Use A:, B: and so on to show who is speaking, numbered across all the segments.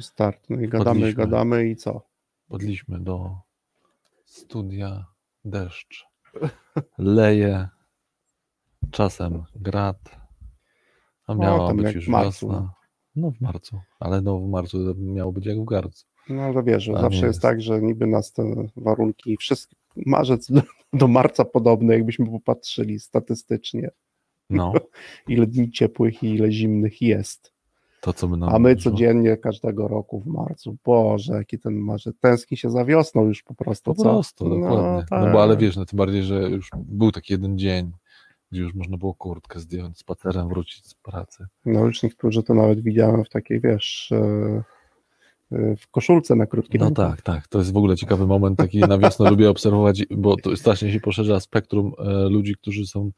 A: Start. No i gadamy,
B: Podliśmy.
A: gadamy i co?
B: Podliśmy do studia deszcz. Leje, czasem grad, a miała
A: tam
B: być już wiosna. No w marcu, ale no w marcu miało być jak w garcu.
A: No ale wiesz, zawsze jest
B: jest.
A: tak, że niby nas te warunki, wszystkie, marzec do, do marca podobne, jakbyśmy popatrzyli statystycznie,
B: No,
A: ile dni ciepłych i ile zimnych jest.
B: To co nam
A: A my codziennie każdego roku w marcu. Boże, jaki ten marzec. Tęskni się za wiosną już po prostu.
B: Po
A: co?
B: prostu, dokładnie. No,
A: tak.
B: bo ale wiesz, no tym bardziej, że już był taki jeden dzień, gdzie już można było kurtkę zdjąć, spacerem wrócić z pracy.
A: No już niektórzy to nawet widziałem w takiej, wiesz, e, e, w koszulce na krótkie
B: No tak, tak. To jest w ogóle ciekawy moment, taki na wiosnę lubię obserwować, bo to strasznie się poszerza spektrum e, ludzi, którzy są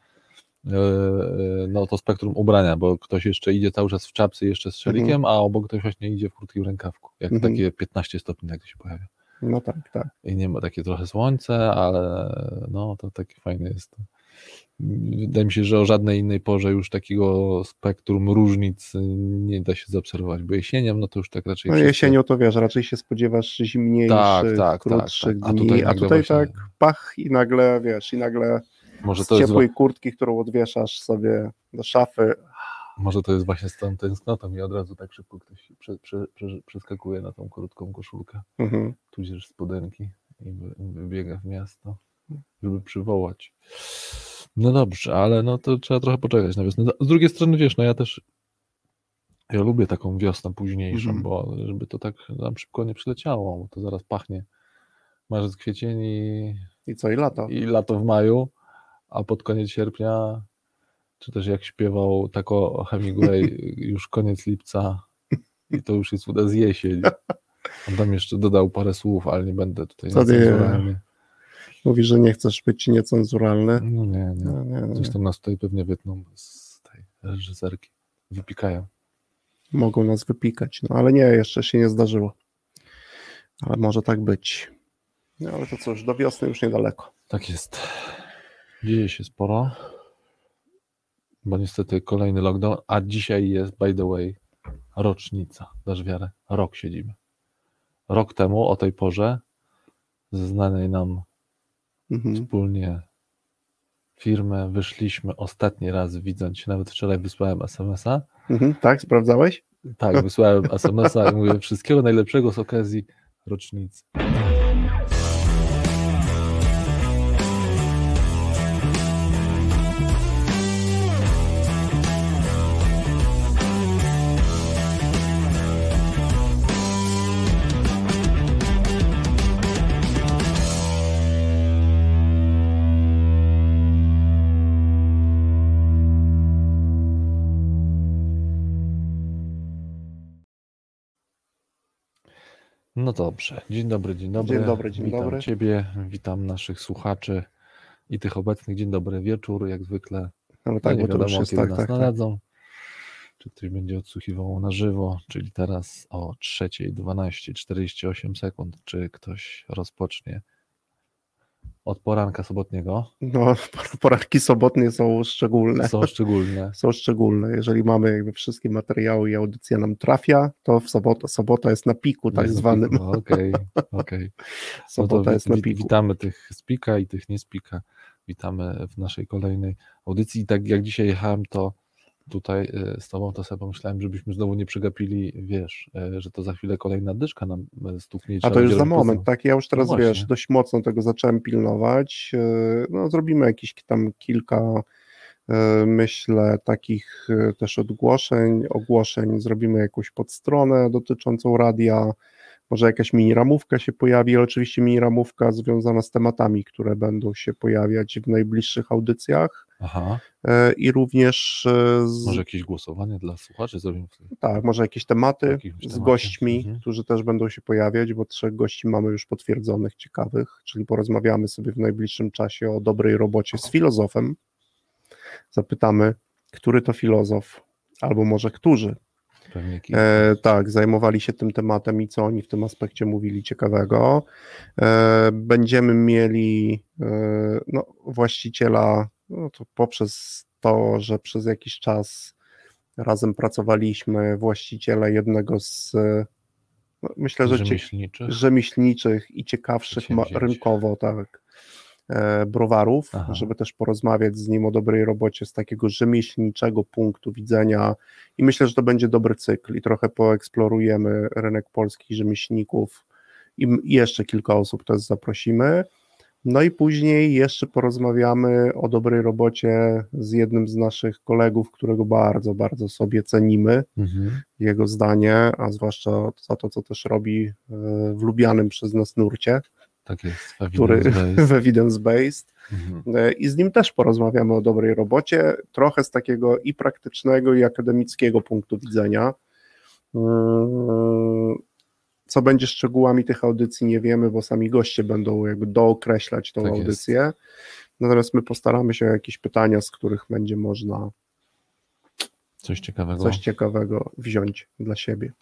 B: no to spektrum ubrania, bo ktoś jeszcze idzie cały czas w czapce jeszcze z szalikiem, a obok ktoś właśnie idzie w krótkim rękawku. Jak
A: Mhm.
B: takie 15 stopni nagle się pojawia.
A: No tak, tak.
B: I nie ma takie trochę słońce, ale no to takie fajne jest. Wydaje mi się, że o żadnej innej porze już takiego spektrum różnic nie da się zaobserwować, bo jesienią, no to już tak raczej
A: No jesienią to wiesz, raczej się spodziewasz zimniejszych,
B: Tak, tak,
A: krótszych
B: tak, tak. A
A: dni,
B: tutaj
A: a tutaj tak pach i nagle, wiesz, i nagle
B: może
A: z
B: to jest
A: ciepłej kurtki, którą odwieszasz sobie do szafy,
B: Może to jest właśnie z tą tęsknotą i od razu tak szybko ktoś prze, prze, prze, przeskakuje na tą krótką koszulkę,
A: mhm.
B: tudzież spodenki i wy- wybiega w miasto, żeby przywołać. No dobrze, ale no to trzeba trochę poczekać na wiosnę. Z drugiej strony wiesz, no ja też ja lubię taką wiosnę późniejszą,
A: Mhm.
B: bo żeby to tak nam szybko nie przyleciało, bo to zaraz pachnie marzec, kwiecień i,
A: i co, i lato.
B: i lato w maju, a pod koniec sierpnia, czy też jak śpiewał tako Hemingway, już koniec lipca i to już jest u nas jesień. On tam jeszcze dodał parę słów, ale nie będę tutaj
A: Co ty-
B: cenzuralny.
A: Mówisz, że nie chcesz być niecenzuralny.
B: No nie, nie.
A: No, nie, nie.
B: Zresztą nas tutaj pewnie wytną z tej reżyserki. Wypikają.
A: Mogą nas wypikać, no ale nie, jeszcze się nie zdarzyło. Ale może tak być. No ale to cóż, do wiosny już niedaleko.
B: Tak jest. Dzieje się sporo, bo niestety kolejny lockdown, a dzisiaj jest, by the way, rocznica. Dasz wiarę? Rok siedzimy. Rok temu o tej porze ze znanej nam
A: Mhm.
B: wspólnie firmy wyszliśmy ostatni raz widząc się, nawet wczoraj wysłałem SMS-a.
A: Mhm. Tak, sprawdzałeś?
B: Tak, wysłałem SMS-a i mówię wszystkiego najlepszego z okazji rocznicy. No dobrze. Dzień dobry, dzień dobry.
A: Dzień dobry, dzień
B: witam
A: dobry.
B: Ciebie, witam naszych słuchaczy i tych obecnych. Dzień dobry wieczór, jak zwykle.
A: Ale tak,
B: no nie
A: bo to
B: wiadomo,
A: już jest
B: kiedy
A: tak,
B: nas
A: tak, tak.
B: nadadzą. Czy ktoś będzie odsłuchiwał na żywo, czyli teraz o 3.12.48 sekund, czy ktoś rozpocznie od poranka sobotniego.
A: No, poranki sobotnie są szczególne.
B: Są szczególne.
A: Są szczególne. Jeżeli mamy jakby wszystkie materiały i audycja nam trafia, to w sobotę, sobota jest na piku tak
B: Jest
A: zwanym.
B: Okej, okej. No to
A: Sobota
B: wi-
A: jest na piku.
B: Witamy tych z pika i tych nie z pika. Witamy w naszej kolejnej audycji. I tak jak dzisiaj jechałem, to tutaj y, z tobą to sobie pomyślałem, żebyśmy znowu nie przegapili, wiesz, y, że to za chwilę kolejna dyszka nam stuknie. i
A: A to już za moment,
B: poza-
A: tak? Ja już teraz,
B: No
A: wiesz, dość mocno tego zacząłem pilnować. No, zrobimy jakieś tam kilka, myślę, takich też ogłoszeń, ogłoszeń. Zrobimy jakąś podstronę dotyczącą radia. Może jakaś mini ramówka się pojawi, ale oczywiście mini ramówka związana z tematami, które będą się pojawiać w najbliższych audycjach.
B: Aha,
A: Yy, I również yy, z,
B: może jakieś głosowanie dla słuchaczy zrobimy
A: tak, może jakieś tematy
B: Jakieś
A: z
B: tematy,
A: gośćmi,
B: mhm.
A: którzy też będą się pojawiać, bo trzech gości mamy już potwierdzonych, ciekawych, czyli porozmawiamy sobie w najbliższym czasie o dobrej robocie z filozofem. Zapytamy, który to filozof, albo może którzy, e, tak, zajmowali się tym tematem i co oni w tym aspekcie mówili ciekawego. E, będziemy mieli e, no, właściciela, no to poprzez to, że przez jakiś czas razem pracowaliśmy, właściciela jednego z no, myślę, że
B: rzemieślniczych.
A: rzemieślniczych i ciekawszych ma, rynkowo, tak, e, browarów,
B: Aha.
A: żeby też porozmawiać z nim o dobrej robocie z takiego rzemieślniczego punktu widzenia i myślę, że to będzie dobry cykl i trochę poeksplorujemy rynek polskich rzemieślników i jeszcze kilka osób też zaprosimy. No i później jeszcze porozmawiamy o dobrej robocie z jednym z naszych kolegów, którego bardzo, bardzo sobie cenimy
B: Mhm.
A: jego zdanie, a zwłaszcza za to, co też robi e, w lubianym przez nas nurcie,
B: Tak jest.
A: który w evidence-based.
B: Mhm.
A: E, I z nim też porozmawiamy o dobrej robocie, trochę z takiego i praktycznego, i akademickiego punktu widzenia. Co będzie szczegółami tych audycji, nie wiemy, bo sami goście będą jakby dookreślać tą
B: Tak jest.
A: audycję. Natomiast my postaramy się o jakieś pytania, z których będzie można
B: Coś ciekawego.
A: coś ciekawego wziąć dla siebie.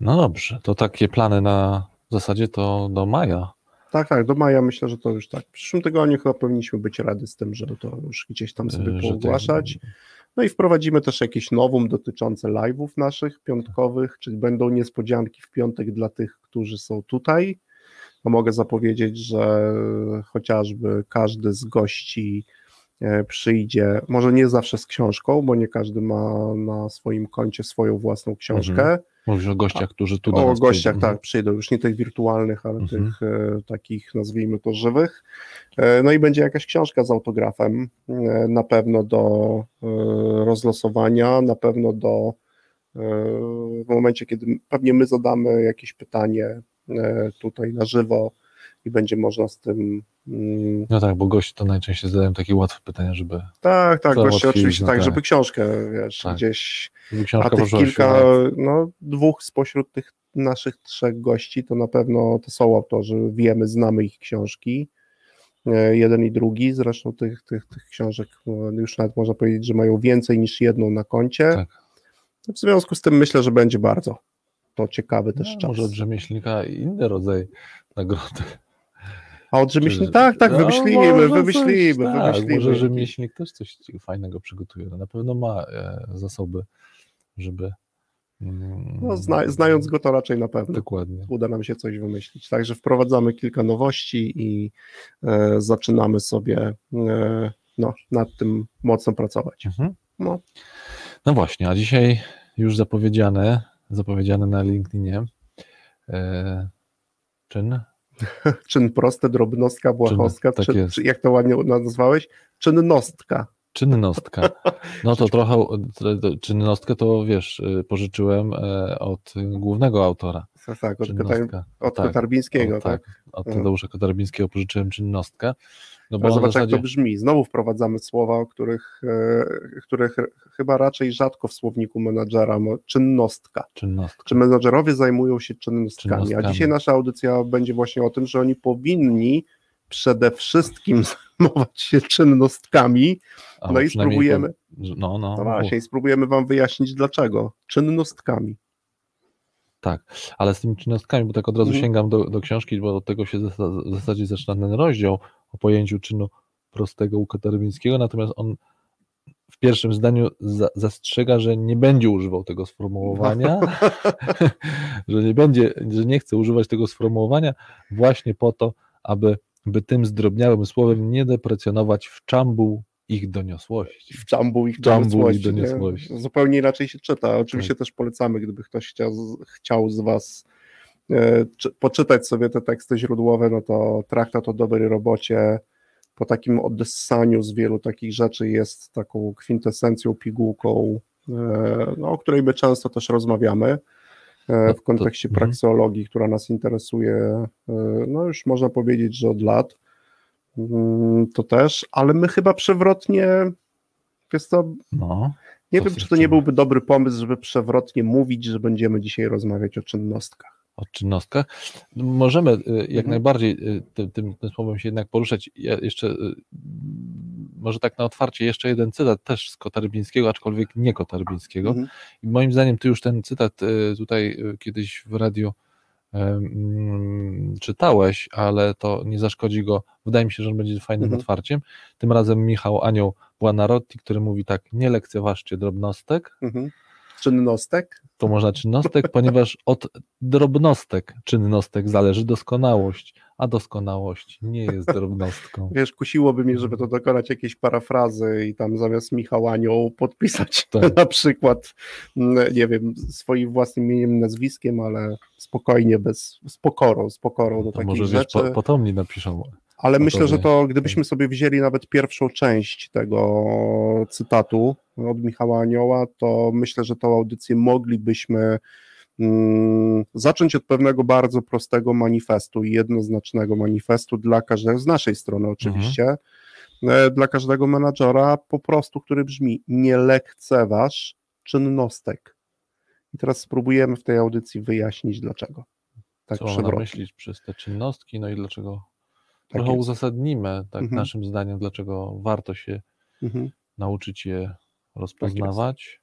B: No dobrze, to takie plany na w zasadzie to do maja.
A: Tak, tak, do maja myślę, że to już tak. W przyszłym tygodniu chyba powinniśmy być rady z tym, że to już gdzieś tam sobie
B: Yy, że
A: poogłaszać.
B: tych-
A: No i wprowadzimy też jakieś nowum dotyczące live'ów naszych piątkowych, czyli będą niespodzianki w piątek dla tych, którzy są tutaj. No mogę zapowiedzieć, że chociażby każdy z gości e, przyjdzie, może nie zawsze z książką, bo nie każdy ma na swoim koncie swoją własną książkę.
B: Mhm. Mówisz o gościach, którzy tu
A: O gościach,
B: przyjdą.
A: tak, przyjdą, już nie tych wirtualnych, ale
B: Mhm.
A: tych e, takich, nazwijmy to, żywych. E, no i będzie jakaś książka z autografem, e, na pewno do e, rozlosowania, na pewno do e, w momencie, kiedy pewnie my zadamy jakieś pytanie e, tutaj na żywo i będzie można z tym. Mm,
B: No tak, bo goście to najczęściej zadają takie łatwe pytania, żeby,
A: tak, tak, goście oczywiście tak,
B: tak.
A: żeby książkę, wiesz,
B: Tak.
A: gdzieś
B: żeby
A: a
B: książka
A: tych
B: poszła
A: kilka,
B: świat.
A: no dwóch spośród tych naszych trzech gości to na pewno to są autorzy, wiemy, znamy ich książki, e, jeden i drugi, zresztą tych, tych, tych książek no, już nawet można powiedzieć, że mają więcej niż jedną na koncie,
B: Tak.
A: w związku z tym myślę, że będzie bardzo to ciekawy też
B: No,
A: czas.
B: może od rzemieślnika inny rodzaj nagrody.
A: A od rzemieślnika,
B: Czy-
A: tak, tak,
B: No,
A: wymyślimy,
B: może
A: wymyślimy,
B: coś, tak,
A: wymyślimy.
B: Może rzemieślnik też coś fajnego przygotuje. No, na pewno ma e, zasoby, żeby. mm,
A: No, zna, znając go to raczej na pewno.
B: Dokładnie.
A: uda nam się coś wymyślić. Także wprowadzamy kilka nowości i e, zaczynamy sobie e, no, nad tym mocno pracować.
B: Mhm.
A: No.
B: No właśnie, a dzisiaj już zapowiedziane, zapowiedziane na LinkedInie e, czyn.
A: czyn prosty, drobnostka, błahostka, czyn,
B: tak
A: czy, czy, jak to ładnie nazwałeś, czynnostka.
B: Czynnostka. No to trochę, czynnostkę to wiesz, y, pożyczyłem e, od głównego autora.
A: Tak, tak od,
B: Kotar,
A: od
B: tak, Kotarbińskiego.
A: Tak.
B: tak, od Tadeusza Kotarbińskiego pożyczyłem czynnostkę. No bo
A: zobacz, jak
B: zasadzie,
A: to brzmi. Znowu wprowadzamy słowa, o których, e, których chyba raczej rzadko w słowniku menadżera. Czynnostka.
B: czynnostka.
A: Czy menadżerowie zajmują się czynnostkami? A
B: Czynnostkami.
A: dzisiaj nasza audycja będzie właśnie o tym, że oni powinni przede wszystkim zajmować się czynnostkami.
B: A
A: No i spróbujemy,
B: że- no, no,
A: no właśnie, i spróbujemy Wam wyjaśnić dlaczego. Czynnostkami.
B: Tak, ale z tymi czynnostkami, bo tak od razu
A: Mhm.
B: sięgam do, do książki, bo od tego się w zasadzie zaczyna ten rozdział o pojęciu czynu prostego u Katarbińskiego, natomiast on w pierwszym zdaniu za, zastrzega, że nie będzie używał tego sformułowania, że nie będzie, że nie chce używać tego sformułowania właśnie po to, aby by tym zdrobniałym słowem nie deprecjonować w czambuł ich doniosłości.
A: W czambu ich doniosłości.
B: doniosłości.
A: Zupełnie inaczej się czyta. Oczywiście
B: Tak.
A: też polecamy, gdyby ktoś chciał, chciał z Was poczytać sobie te teksty źródłowe, no to traktat o dobrej robocie po takim odessaniu z wielu takich rzeczy jest taką kwintesencją, pigułką, e, no, o której my często też rozmawiamy e,
B: No
A: w kontekście
B: mhm.
A: prakseologii, która nas interesuje, e, no już można powiedzieć, że od lat. Mm, To też, ale my chyba przewrotnie, jest to,
B: No,
A: nie wiem, czy to nie byłby dobry pomysł, żeby przewrotnie mówić, że będziemy dzisiaj rozmawiać o czynnostkach.
B: O czynnostkach. Możemy y, jak
A: Mhm.
B: najbardziej y, tym, tym, tym słowem się jednak poruszać. Ja jeszcze, y, może tak na otwarcie, jeszcze jeden cytat też z Kotarbińskiego, aczkolwiek nie Kotarbińskiego.
A: Mhm.
B: I moim zdaniem ty już ten cytat tutaj kiedyś w radiu em, czytałeś, ale to nie zaszkodzi go. Wydaje mi się, że on będzie fajnym
A: Mhm.
B: otwarciem. Tym razem Michał Anioł Buonarroti, który mówi tak, nie lekceważcie drobnostek,
A: Mhm. Czynnostek?
B: To można czynnostek, ponieważ od drobnostek czynnostek zależy doskonałość, a doskonałość nie jest drobnostką.
A: Wiesz, kusiłoby mnie, żeby to dokonać jakiejś parafrazy i tam zamiast Michał Anioł podpisać
B: Tak.
A: na przykład, mm, nie wiem, swoim własnym imieniem, nazwiskiem, ale spokojnie, bez, z pokorą, z pokorą do
B: To
A: takich
B: może wiesz,
A: rzeczy.
B: po, potomni napiszą.
A: Ale myślę,
B: to
A: że to gdybyśmy sobie wzięli nawet pierwszą część tego cytatu od Michała Anioła, to myślę, że tą audycję moglibyśmy mm, zacząć od pewnego bardzo prostego manifestu i jednoznacznego manifestu dla każdego, z naszej strony oczywiście, e, dla każdego menadżera, po prostu, który brzmi nie lekceważ czynnostek. I teraz spróbujemy w tej audycji wyjaśnić dlaczego. Tak
B: co
A: przewrotnie.
B: myśli przez te czynnostki, no i dlaczego
A: Tak
B: trochę
A: jest.
B: uzasadnimy, tak
A: Mhm.
B: naszym zdaniem, dlaczego warto się
A: Mhm.
B: nauczyć je rozpoznawać,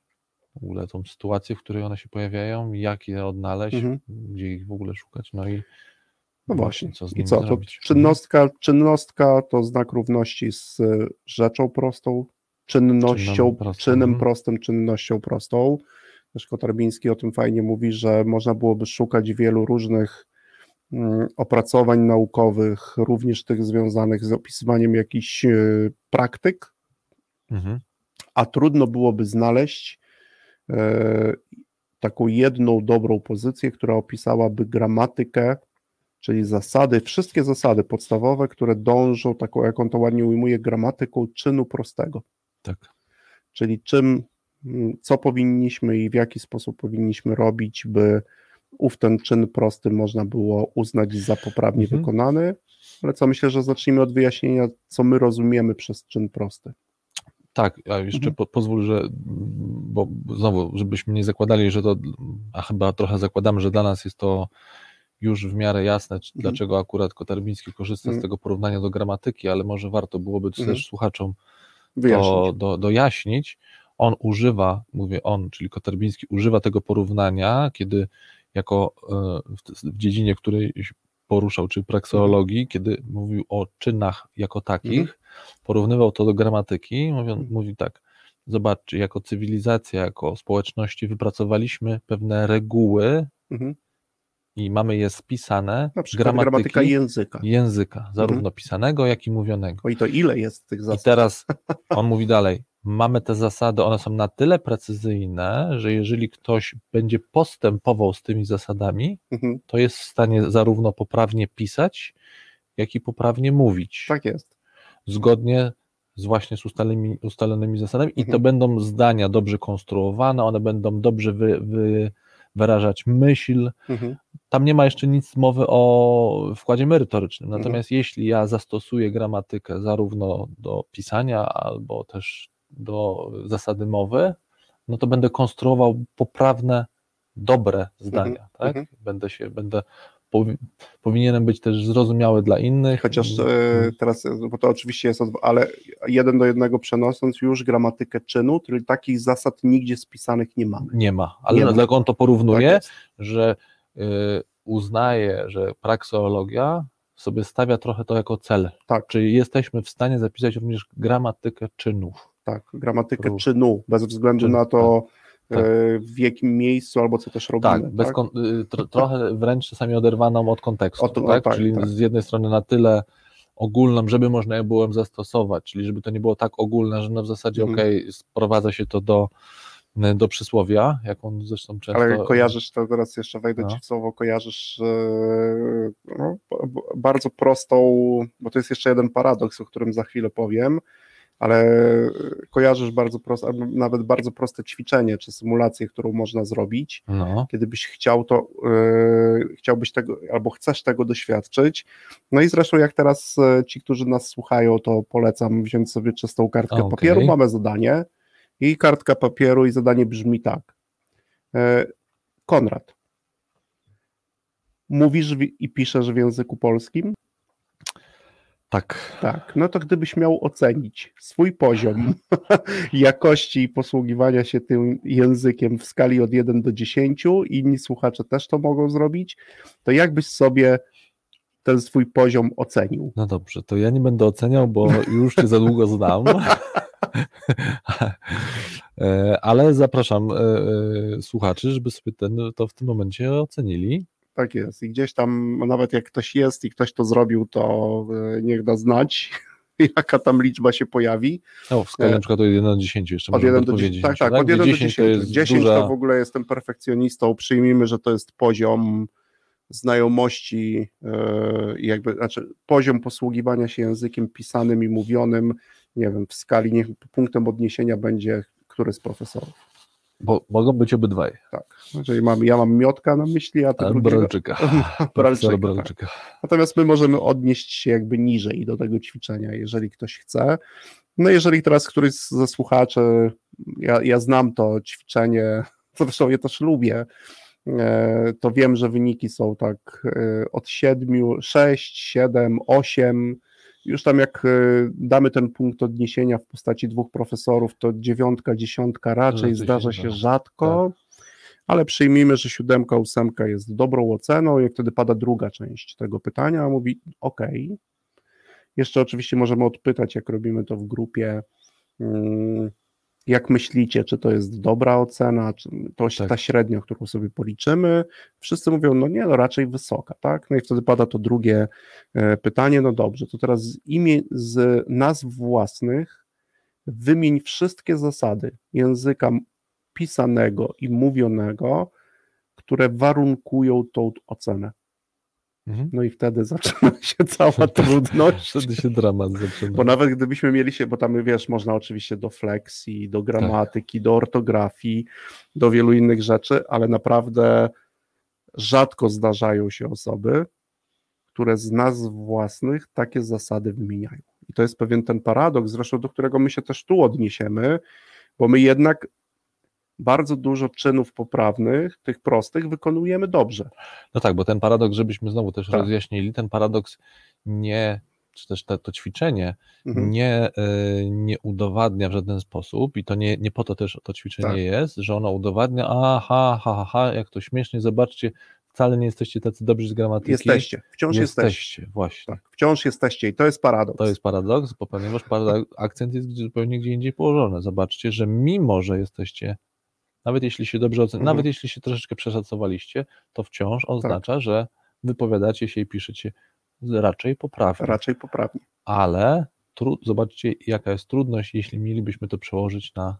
B: w ogóle tą sytuację, w której one się pojawiają, jak je odnaleźć,
A: Mhm.
B: gdzie ich w ogóle szukać, no i
A: No właśnie.
B: co z
A: I
B: nimi
A: co, to
B: zrobić.
A: czynnostka, czynnostka to znak równości z y, rzeczą prostą, czynnością,
B: Czynem prostym,
A: czynem
B: mhm.
A: prostym, czynnością prostą. Też Kotarbiński o tym fajnie mówi, że można byłoby szukać wielu różnych opracowań naukowych, również tych związanych z opisywaniem jakichś y, praktyk,
B: Mhm.
A: a trudno byłoby znaleźć e, taką jedną dobrą pozycję, która opisałaby gramatykę, czyli zasady, wszystkie zasady podstawowe, które dążą, taką jak on to ładnie ujmuje, gramatyką czynu prostego,
B: Tak.
A: czyli czym, mm, co powinniśmy i w jaki sposób powinniśmy robić, by ów ten czyn prosty można było uznać za poprawnie
B: Mhm.
A: wykonany, ale co myślę, że zacznijmy od wyjaśnienia, co my rozumiemy przez czyn prosty.
B: Tak, a jeszcze
A: Mhm.
B: po, pozwól, że, bo znowu, żebyśmy nie zakładali, że to, a chyba trochę zakładamy, że dla nas jest to już w miarę jasne,
A: Mhm.
B: dlaczego akurat Kotarbiński korzysta
A: Mhm.
B: z tego porównania do gramatyki, ale może warto byłoby
A: Mhm.
B: też słuchaczom
A: Wyjaśnić.
B: to do, dojaśnić. On używa, mówię on, czyli Kotarbiński używa tego porównania, kiedy jako e, w, dziedzinie, w której poruszał, czy prakseologii, kiedy mówił o czynach jako takich,
A: Mhm.
B: porównywał to do gramatyki, mówiąc,
A: Mhm.
B: mówi tak, zobaczcie, jako cywilizacja, jako społeczności wypracowaliśmy pewne reguły
A: Mhm.
B: i mamy je spisane
A: Na przykład
B: gramatyki
A: gramatyka języka.
B: języka, zarówno pisanego, jak i mówionego.
A: O i to ile jest tych
B: I
A: zasad?
B: teraz on mówi dalej, mamy te zasady, one są na tyle precyzyjne, że jeżeli ktoś będzie postępował z tymi zasadami,
A: Mhm.
B: to jest w stanie zarówno poprawnie pisać, jak i poprawnie mówić.
A: Tak jest.
B: Zgodnie z właśnie z ustalonymi, ustalonymi zasadami i to
A: Mhm.
B: będą zdania dobrze konstruowane, one będą dobrze wy, wy, wyrażać myśl.
A: Mhm.
B: Tam nie ma jeszcze nic mowy o wkładzie merytorycznym.
A: Mhm.
B: Natomiast jeśli ja zastosuję gramatykę zarówno do pisania, albo też do zasady mowy, no to będę konstruował poprawne, dobre zdania. Tak?
A: mhm.
B: Będę się, będę powi- powinienem być też zrozumiały dla innych.
A: Chociaż
B: Mm,
A: e, teraz, e, bo to oczywiście jest, ale jeden do jednego przenosząc już gramatykę czynu, czyli takich zasad nigdzie spisanych nie mamy.
B: Nie ma, ale
A: Nie ma.
B: dlatego on to
A: Tak
B: porównuje,
A: jest.
B: że y, uznaje, że prakseologia sobie stawia trochę to jako cel.
A: Tak.
B: Czyli jesteśmy w stanie zapisać również gramatykę czynów.
A: Tak, gramatykę
B: Ró-
A: czynu, bez względu
B: Czyn,
A: na to,
B: tak.
A: e, w jakim miejscu albo co też robimy.
B: Tak, bez kon- y, tro, trochę wręcz czasami oderwaną od kontekstu.
A: O to- no
B: tak?
A: tak,
B: Czyli
A: tak.
B: z jednej strony na tyle ogólną, żeby można je było zastosować, czyli żeby to nie było tak ogólne, że no w zasadzie
A: Mhm.
B: okej, sprowadza się to do, do przysłowia, jak on zresztą często...
A: Ale kojarzysz, to teraz jeszcze wejdę
B: No.
A: ci w słowo, kojarzysz e, no, bardzo prostą, bo to jest jeszcze jeden paradoks, o którym za chwilę powiem, ale kojarzysz bardzo proste, nawet bardzo proste ćwiczenie czy symulację, którą można zrobić,
B: No,
A: kiedy byś chciał to, e, chciałbyś tego, albo chcesz tego doświadczyć. No i zresztą jak teraz e, ci, którzy nas słuchają, to polecam wziąć sobie czystą kartkę
B: Okej.
A: papieru, mamy zadanie i kartka papieru i zadanie brzmi tak. E, Konrad, mówisz i piszesz w języku polskim?
B: Tak.
A: Tak, no to gdybyś miał ocenić swój poziom jakości posługiwania się tym językiem w skali od 1 do 10, inni słuchacze też to mogą zrobić, to jak byś sobie ten swój poziom ocenił?
B: No dobrze, to ja nie będę oceniał, bo już cię za długo znam. E, Ale zapraszam e, e, słuchaczy, żeby sobie ten, to w tym momencie ocenili.
A: Tak jest. I gdzieś tam, nawet jak ktoś jest i ktoś to zrobił, to e, niech da znać, jaka tam liczba się pojawi.
B: No, w skali
A: E,
B: na przykład od 1 do 10 jeszcze
A: Od
B: możemy
A: 1 do
B: odpowiedzieć
A: 10. Tak,
B: jeszcze,
A: tak, od 1 do
B: 10
A: 10.
B: to jest
A: 10
B: duża...
A: to w ogóle jestem perfekcjonistą. Przyjmijmy, że to jest poziom znajomości, e, jakby, znaczy poziom posługiwania się językiem pisanym i mówionym, nie wiem, w skali, niech punktem odniesienia będzie który z profesorów.
B: Bo mogą być obydwaj.
A: Tak. Czyli mam, ja mam miotka na myśli, a ty.
B: Bralczyka.
A: Bralczyka, tak. Natomiast my możemy odnieść się jakby niżej do tego ćwiczenia, jeżeli ktoś chce. No jeżeli teraz któryś ze słuchaczy, ja, ja znam to ćwiczenie, zresztą je też lubię, e, to wiem, że wyniki są tak e, od 7, 6, 7, 8. Już tam jak e, damy ten punkt odniesienia w postaci dwóch profesorów, to dziewiątka, dziesiątka raczej zdarza się
B: zdarza.
A: rzadko, ale przyjmijmy, że siódemka, ósemka jest dobrą oceną i wtedy pada druga część tego pytania, a mówi ok. Jeszcze oczywiście możemy odpytać, jak robimy to w grupie, mm, jak myślicie, czy to jest dobra ocena, czy to
B: Tak.
A: ta średnia, którą sobie policzymy. Wszyscy mówią, no nie, no raczej wysoka, tak? No i wtedy pada to drugie e, pytanie, no dobrze, to teraz z imię, z nazw własnych wymień wszystkie zasady języka pisanego i mówionego, które warunkują tą ocenę.
B: Mhm.
A: No i wtedy zaczyna się cała trudność.
B: Wtedy się dramat zaczyna.
A: Bo nawet gdybyśmy mieli się, bo tam wiesz, można oczywiście do flexi, do gramatyki, do ortografii, do wielu innych rzeczy, ale naprawdę rzadko zdarzają się osoby, które z nazw własnych takie zasady wymieniają. I to jest pewien ten paradoks, zresztą do którego my się też tu odniesiemy, bo my jednak bardzo dużo czynów poprawnych, tych prostych, wykonujemy dobrze.
B: No tak, bo ten paradoks, żebyśmy znowu też
A: Tak.
B: rozjaśnili, ten paradoks nie, czy też te, to ćwiczenie
A: Mhm.
B: nie, y, nie udowadnia w żaden sposób i to nie, nie po to też to ćwiczenie
A: Tak.
B: jest, że ono udowadnia, aha, ha, ha, ha, jak to śmiesznie, zobaczcie, wcale nie jesteście tacy dobrzy z gramatyki.
A: Jesteście, wciąż jesteście.
B: jesteście. Właśnie.
A: Tak, wciąż jesteście i to jest paradoks.
B: To jest paradoks, bo ponieważ parado- akcent jest zupełnie gdzie indziej położony. Zobaczcie, że mimo, że jesteście, nawet jeśli się dobrze ocen-
A: Mhm.
B: nawet jeśli się troszeczkę przeszacowaliście, to wciąż oznacza, że wypowiadacie się i piszecie raczej poprawnie.
A: Raczej poprawnie.
B: Ale zobaczcie, jaka jest trudność, jeśli mielibyśmy to przełożyć na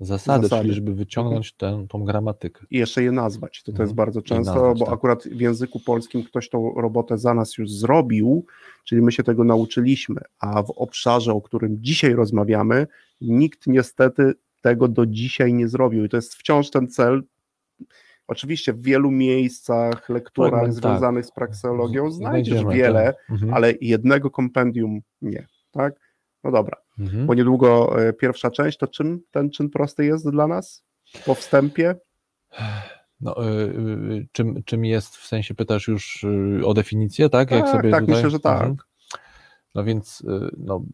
B: zasady,
A: Zasady.
B: czyli żeby wyciągnąć tę, tą gramatykę.
A: i jeszcze je nazwać. To, to jest
B: Mhm.
A: bardzo często,
B: nazwać,
A: bo
B: tak.
A: akurat w języku polskim ktoś tą robotę za nas już zrobił, czyli my się tego nauczyliśmy, a w obszarze, o którym dzisiaj rozmawiamy, nikt niestety tego do dzisiaj nie zrobił. I to jest wciąż ten cel. Oczywiście w wielu miejscach, lekturach
B: tak.
A: związanych z prakseologią znajdziesz wiele,
B: tak. Mhm.
A: ale jednego kompendium nie. Tak? No dobra.
B: Mhm.
A: Bo niedługo e, pierwsza część, to czym ten czyn prosty jest dla nas? Po wstępie?
B: No, y, y, czym, czym jest, w sensie pytasz już o definicję, tak?
A: Tak, tak,
B: tutaj-
A: myślę, że tak.
B: Mhm. No więc no,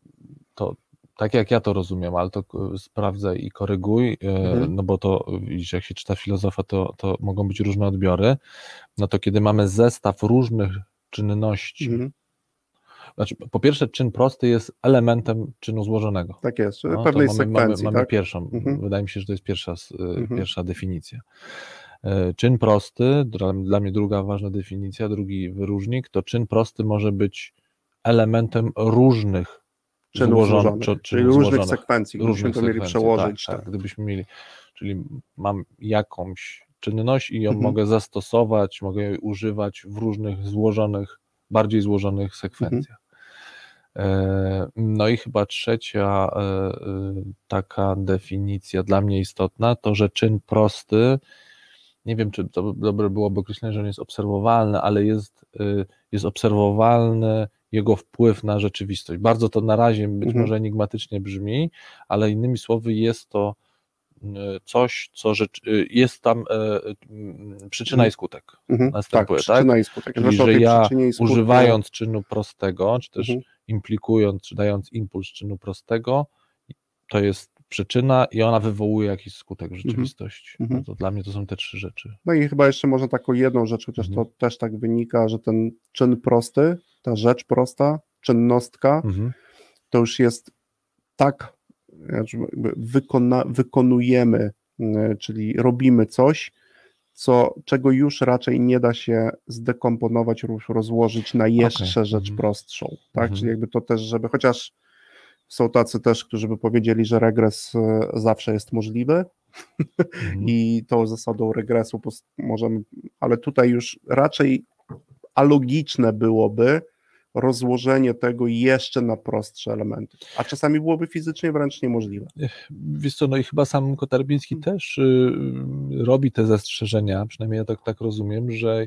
B: to tak jak ja to rozumiem, ale to sprawdzaj i koryguj, y,
A: Mhm.
B: no bo to widzisz, jak się czyta filozofa, to, to mogą być różne odbiory. No to kiedy mamy zestaw różnych czynności,
A: Mhm.
B: znaczy po pierwsze czyn prosty jest elementem czynu złożonego.
A: Tak jest,
B: No,
A: pewnej
B: mamy,
A: sekwencji,
B: mamy, mamy
A: tak?
B: pierwszą,
A: Mhm.
B: wydaje mi się, że to jest pierwsza, y,
A: Mhm.
B: pierwsza definicja. E, Czyn prosty, dla, dla mnie druga ważna definicja, drugi wyróżnik, to czyn prosty może być elementem różnych
A: Czynów złożonych,
B: czy-
A: czyli różnych
B: złożonych,
A: sekwencji, gdybyśmy
B: różnych
A: to mieli przełożyć.
B: Tak,
A: Tak,
B: tak, gdybyśmy mieli, czyli mam jakąś czynność i ją
A: Mhm.
B: mogę zastosować, mogę jej używać w różnych złożonych, bardziej złożonych sekwencjach. E, No i chyba trzecia e, e, taka definicja dla mnie istotna, to że czyn prosty, nie wiem czy to dobre byłoby określenie, że on jest obserwowalny, ale jest, jest obserwowalny jego wpływ na rzeczywistość. Bardzo to na razie być
A: Mhm.
B: może enigmatycznie brzmi, ale innymi słowy jest to e, coś, co e, jest tam e, przyczyna
A: Mhm.
B: i skutek.
A: mhm. tak
B: następuje,
A: przyczyna i skutek.
B: Czyli, że ja używając czynu prostego, czy też
A: Mhm.
B: implikując, czy dając impuls czynu prostego, to jest przyczyna i ona wywołuje jakiś skutek w rzeczywistości.
A: Mhm.
B: No to dla mnie to są te trzy rzeczy.
A: No i chyba jeszcze można taką jedną rzecz, chociaż
B: Mhm.
A: to też tak wynika, że ten czyn prosty, ta rzecz prosta, czynnostka,
B: Mhm.
A: to już jest tak jakby wykona, wykonujemy, y, czyli robimy coś, co, czego już raczej nie da się zdekomponować, rozłożyć na jeszcze
B: Okej,
A: rzecz
B: mhm.
A: prostszą, tak,
B: Mhm.
A: czyli jakby to też, żeby, chociaż są tacy też, którzy by powiedzieli, że regres y, zawsze jest możliwy,
B: Mhm.
A: i tą zasadą regresu możemy, ale tutaj już raczej alogiczne byłoby rozłożenie tego jeszcze na prostsze elementy, a czasami byłoby fizycznie wręcz niemożliwe.
B: Wiesz co, no i chyba sam Kotarbiński też y, robi te zastrzeżenia, przynajmniej ja tak, tak rozumiem, że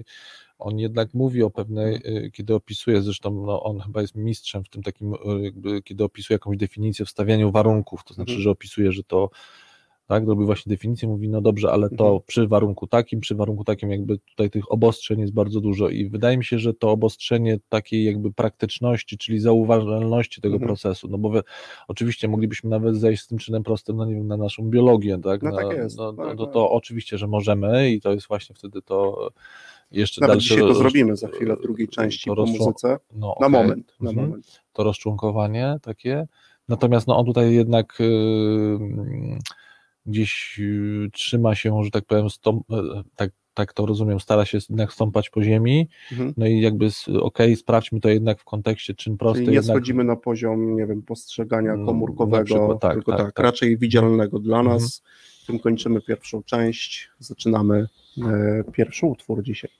B: on jednak mówi o pewnej, y, kiedy opisuje, zresztą no, on chyba jest mistrzem w tym takim, y, jakby, kiedy opisuje jakąś definicję w stawianiu warunków, to znaczy,
A: Mhm.
B: że opisuje, że to tak, robi właśnie definicję, mówi, no dobrze, ale to
A: Mhm.
B: przy warunku takim, przy warunku takim, jakby tutaj tych obostrzeń jest bardzo dużo i wydaje mi się, że to obostrzenie takiej jakby praktyczności, czyli zauważalności tego
A: Mhm.
B: procesu, no bo wy, oczywiście moglibyśmy nawet zejść z tym czynem prostym, no nie wiem, na naszą biologię, tak?
A: No tak jest,
B: No, no,
A: tak,
B: no
A: tak.
B: to oczywiście, że możemy i to jest właśnie wtedy to jeszcze
A: Nawet
B: dalsze
A: dzisiaj to zrobimy za chwilę w drugiej części po muzyce,
B: no,
A: na
B: okej.
A: moment, na
B: Mhm
A: moment.
B: to rozczłonkowanie takie. Natomiast no, on tutaj jednak y, mm, gdzieś y, trzyma się, że tak powiem, stąp, e, tak, tak to rozumiem, stara się jednak stąpać po ziemi.
A: Mhm.
B: No i jakby okej, sprawdźmy to jednak w kontekście czyn prosty.
A: Czyli nie
B: jednak,
A: schodzimy na poziom, nie wiem, postrzegania
B: na
A: komórkowego,
B: przykład, tak,
A: tylko
B: tak,
A: tak,
B: tak.
A: raczej widzialnego dla
B: Mhm.
A: nas. Tym kończymy pierwszą część, zaczynamy pierwszy utwór dzisiaj.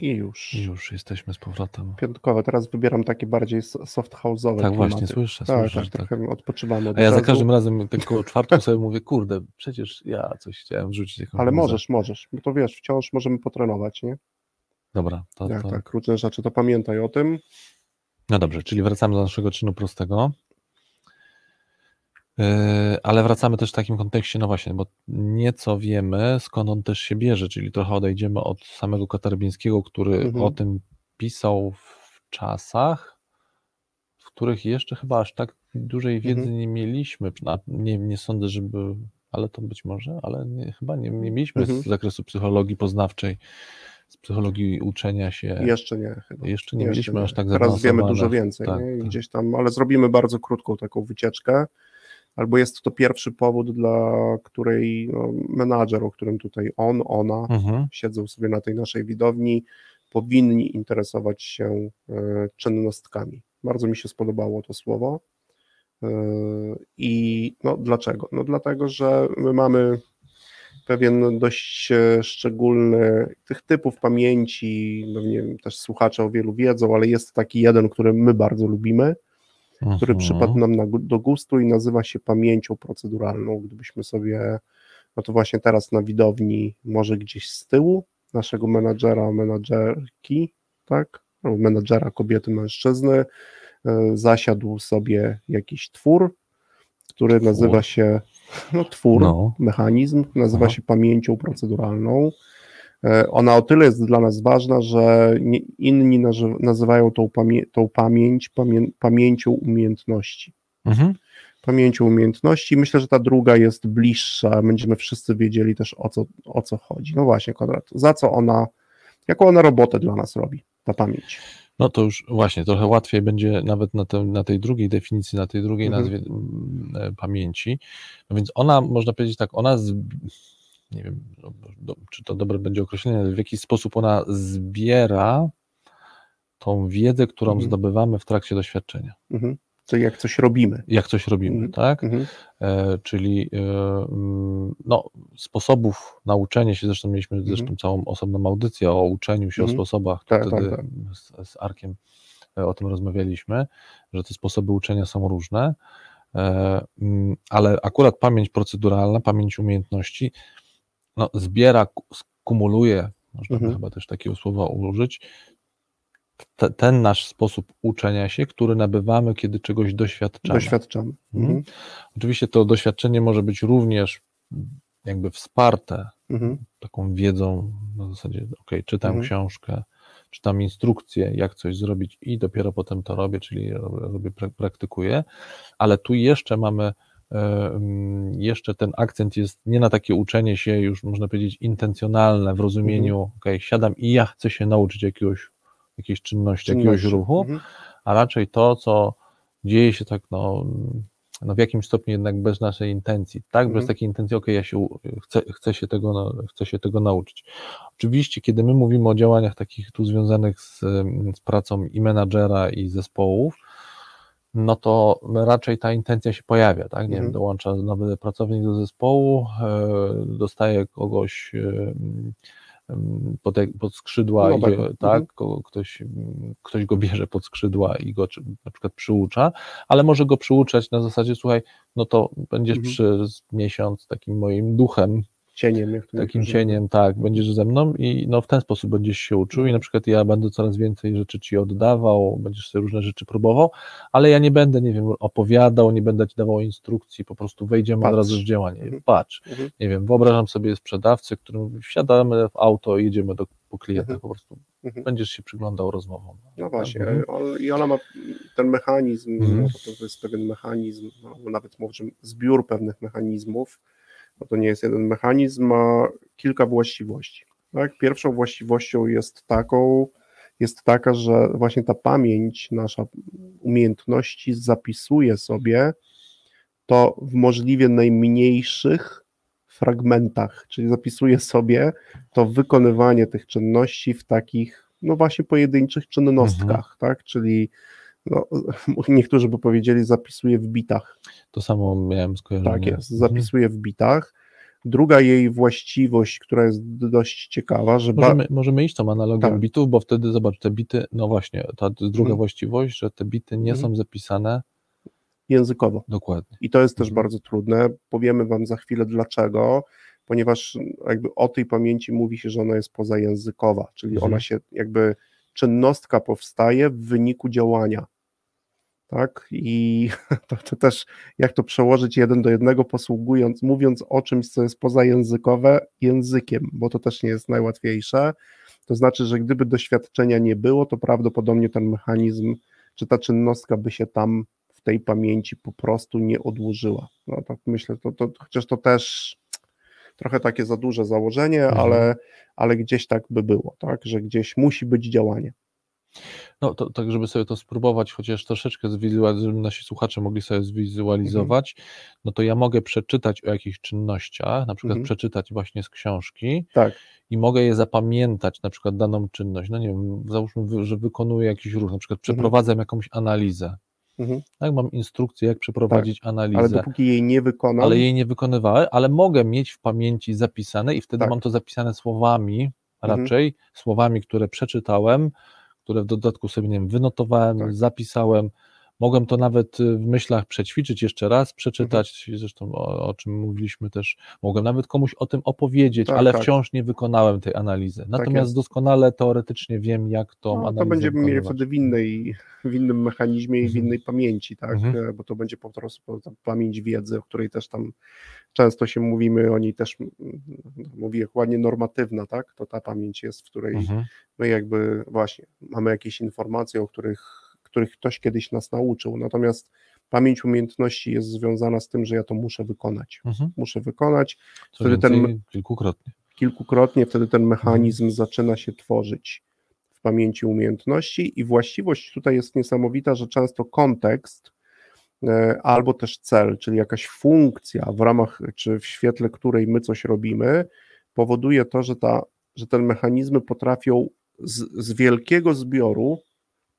A: I już.
B: I już jesteśmy z powrotem.
A: Piątkowe. Teraz wybieram takie bardziej soft house'owe
B: Tak,
A: klimaty.
B: właśnie, słyszę,
A: Tak,
B: słyszę,
A: tak,
B: tak.
A: trochę odpoczywamy od
B: A ja za
A: jazzu.
B: każdym razem koło czwartku sobie mówię, kurde, przecież ja coś chciałem wrzucić.
A: Ale
B: muzę.
A: możesz, możesz. Bo to wiesz, wciąż możemy potrenować, nie?
B: Dobra, to,
A: Tak,
B: to...
A: tak, różne rzeczy, to pamiętaj o tym.
B: No dobrze, czyli wracamy do naszego czynu prostego. Yy, Ale wracamy też w takim kontekście, no właśnie, bo nieco wiemy, skąd on też się bierze, czyli trochę odejdziemy od samego Katarbińskiego, który
A: Mhm.
B: o tym pisał w czasach, w których jeszcze chyba aż tak dużej wiedzy
A: Mhm.
B: nie mieliśmy. Nie, nie sądzę, żeby, ale to być może, ale nie, chyba nie, nie mieliśmy
A: Mhm.
B: z zakresu psychologii poznawczej, z psychologii uczenia się.
A: Jeszcze nie chyba.
B: Jeszcze nie
A: Jeszcze
B: mieliśmy
A: nie.
B: aż tak
A: Teraz wiemy dużo więcej,
B: Tak, tak.
A: gdzieś tam, ale zrobimy bardzo krótką taką wycieczkę. Albo jest to pierwszy powód, dla której no, menadżer, o którym tutaj on, ona
B: Mhm.
A: siedzą sobie na tej naszej widowni, powinni interesować się e, czynnostkami. Bardzo mi się spodobało to słowo. E, I no dlaczego? No dlatego, że my mamy pewien dość e, szczególny tych typów pamięci, no nie wiem, też słuchacze o wielu wiedzą, ale jest taki jeden, który my bardzo lubimy, który
B: Mhm.
A: przypadł nam na, do gustu i nazywa się pamięcią proceduralną. Gdybyśmy sobie, no to właśnie teraz na widowni, może gdzieś z tyłu naszego menadżera, menadżerki, tak, menadżera kobiety, mężczyzny, e, zasiadł sobie jakiś twór, który
B: Twór.
A: nazywa się, no twór,
B: No.
A: mechanizm, nazywa
B: Aha.
A: się pamięcią proceduralną. E, Ona o tyle jest dla nas ważna, że inni nazy- nazywają tą, pamię tą pamięć pamię pamięcią umiejętności.
B: Mhm.
A: Pamięcią umiejętności. Myślę, że ta druga jest bliższa. Będziemy wszyscy wiedzieli też o co, o co chodzi. No właśnie, Konrad, za co ona, jaką ona robotę dla nas robi, ta pamięć.
B: No to już właśnie, trochę łatwiej będzie nawet na, te, na tej drugiej definicji, na tej drugiej
A: Mhm.
B: nazwie mm, e, pamięci. No więc ona, można powiedzieć tak, ona, z, nie wiem, no, do, czy to dobre będzie określenie, ale w jakiś sposób ona zbiera tą wiedzę, którą
A: Mhm.
B: zdobywamy w trakcie doświadczenia.
A: Mhm. Czyli jak coś robimy.
B: Jak coś robimy,
A: Mhm.
B: tak?
A: Mhm.
B: E, czyli e, mm, no, sposobów nauczenia się, zresztą mieliśmy
A: Mhm.
B: zresztą całą osobną audycję o uczeniu się,
A: Mhm.
B: o sposobach, to
A: Tak,
B: wtedy
A: tak, tak.
B: Z, z Arkiem e, o tym rozmawialiśmy, że te sposoby uczenia są różne, e, mm, ale akurat pamięć proceduralna, pamięć umiejętności, no, zbiera, ku- skumuluje, można by
A: Mhm.
B: chyba też takiego słowa użyć, te, ten nasz sposób uczenia się, który nabywamy, kiedy czegoś doświadczamy.
A: Doświadczamy.
B: Mhm.
A: Mhm.
B: Oczywiście to doświadczenie może być również jakby wsparte
A: Mhm.
B: taką wiedzą na zasadzie, ok, czytam
A: Mhm.
B: książkę, czytam instrukcję, jak coś zrobić i dopiero potem to robię, czyli robię, robię pra- praktykuję, ale tu jeszcze mamy jeszcze ten akcent jest nie na takie uczenie się już można powiedzieć intencjonalne w rozumieniu,
A: Mhm.
B: ok, siadam i ja chcę się nauczyć jakiegoś, jakiejś czynności, jakiegoś
A: Czynności.
B: ruchu,
A: Mhm.
B: a raczej to, co dzieje się tak, no, no w jakimś stopniu jednak bez naszej intencji, tak? Bez
A: Mhm.
B: takiej intencji, ok, ja się chcę, chcę, się tego, na- chcę się tego nauczyć. Oczywiście, kiedy my mówimy o działaniach takich tu związanych z, z pracą i menadżera, i zespołów, no to raczej ta intencja się pojawia, tak? Nie wiem,
A: Mhm.
B: dołącza nowy pracownik do zespołu, e, dostaje kogoś e, pod, pod skrzydła, i,
A: Nowego.
B: go- tak,
A: Mhm.
B: ktoś, ktoś go bierze pod skrzydła i go na przykład przyucza, ale może go przyuczać na zasadzie, słuchaj, no to będziesz
A: Mhm.
B: przez miesiąc takim moim duchem,
A: Cieniem,
B: takim cieniem, tak, będziesz ze mną i no w ten sposób będziesz się uczył i na przykład ja będę coraz więcej rzeczy ci oddawał, będziesz sobie różne rzeczy próbował, ale ja nie będę, nie wiem, opowiadał, nie będę ci dawał instrukcji, po prostu wejdziemy
A: Patrz.
B: od razu w działanie.
A: Mhm.
B: Patrz,
A: Mhm.
B: nie wiem, wyobrażam sobie sprzedawcę, którym wsiadamy w auto i jedziemy do, po klienta,
A: Mhm.
B: po prostu
A: Mhm.
B: będziesz się przyglądał rozmowom.
A: No właśnie,
B: Mhm.
A: on- i ona ma ten mechanizm,
B: Mhm.
A: no to, jest pewien mechanizm, no, nawet może zbiór pewnych mechanizmów, no to nie jest jeden mechanizm, ma kilka właściwości. Tak? Pierwszą właściwością jest taką, jest taka, że właśnie ta pamięć, nasza umiejętności zapisuje sobie to w możliwie najmniejszych fragmentach, czyli zapisuje sobie to wykonywanie tych czynności w takich, no właśnie pojedynczych czynnostkach, tak, czyli no, niektórzy by powiedzieli zapisuje w bitach,
B: To samo miałem skojarzenie.
A: tak jest,
B: Mhm.
A: zapisuje w bitach, Druga jej właściwość, która jest dość ciekawa, że
B: Możemy, możemy iść tą analogią
A: Tak.
B: bitów, bo wtedy zobacz, te bity, no właśnie, ta druga
A: Mhm.
B: właściwość, że te bity nie
A: Mhm.
B: są zapisane
A: językowo.
B: dokładnie.
A: I to jest też
B: Mhm.
A: bardzo trudne. Powiemy Wam za chwilę dlaczego, ponieważ jakby o tej pamięci mówi się, że ona jest pozajęzykowa, czyli
B: Mhm.
A: ona się jakby czynnostka powstaje w wyniku działania. Tak? I to, to też jak to przełożyć jeden do jednego, posługując, mówiąc o czymś, co jest pozajęzykowe, językiem, bo to też nie jest najłatwiejsze. To znaczy, że gdyby doświadczenia nie było, to prawdopodobnie ten mechanizm, czy ta czynnostka by się tam w tej pamięci po prostu nie odłożyła. No tak myślę, to, to, chociaż to też trochę takie za duże założenie,
B: Mhm.
A: ale, ale gdzieś tak by było, tak, że gdzieś musi być działanie.
B: No to tak, żeby sobie to spróbować, chociaż troszeczkę zwizualizować, żeby nasi słuchacze mogli sobie zwizualizować, no to ja mogę przeczytać o jakichś czynnościach, na przykład
A: Mhm.
B: przeczytać właśnie z książki
A: Tak,
B: i mogę je zapamiętać, na przykład daną czynność. No nie wiem, załóżmy, że wykonuję jakiś ruch, na przykład przeprowadzam jakąś analizę.
A: mhm.
B: Tak, mam instrukcję, jak przeprowadzić analizę.
A: ale dopóki jej nie wykonam,
B: ale jej nie wykonywałem, ale mogę mieć w pamięci zapisane i wtedy
A: Tak.
B: mam to zapisane słowami,
A: Mhm.
B: raczej słowami, które przeczytałem, które w dodatku sobie nie wiem, wynotowałem,
A: Tak.
B: zapisałem. Mogłem to nawet y, w myślach przećwiczyć jeszcze raz, przeczytać,
A: Mhm.
B: zresztą o, o czym mówiliśmy też. Mogłem nawet komuś o tym opowiedzieć,
A: Tak,
B: ale
A: tak.
B: wciąż nie wykonałem tej analizy. Natomiast
A: jest.
B: doskonale teoretycznie wiem, jak tą
A: no,
B: analizę
A: to będziemy mieli
B: wykonywać.
A: wtedy w, innej, w innym mechanizmie i w
B: Mhm.
A: innej pamięci, tak,
B: Mhm.
A: E, bo to będzie po prostu ta pamięć wiedzy, o której też tam często się mówimy, o niej też mówi ładnie normatywna, tak, to ta pamięć jest, w której
B: Mhm.
A: my jakby właśnie mamy jakieś informacje, o których, których ktoś kiedyś nas nauczył, natomiast pamięć umiejętności jest związana z tym, że ja to muszę wykonać.
B: Mhm.
A: Muszę wykonać
B: Co
A: Wtedy ten-
B: kilkukrotnie.
A: kilkukrotnie, wtedy ten mechanizm
B: Mhm.
A: zaczyna się tworzyć w pamięci umiejętności i właściwość tutaj jest niesamowita, że często kontekst e, albo też cel, czyli jakaś funkcja w ramach czy w świetle której my coś robimy, powoduje to, że, ta, że te mechanizmy potrafią z, z wielkiego zbioru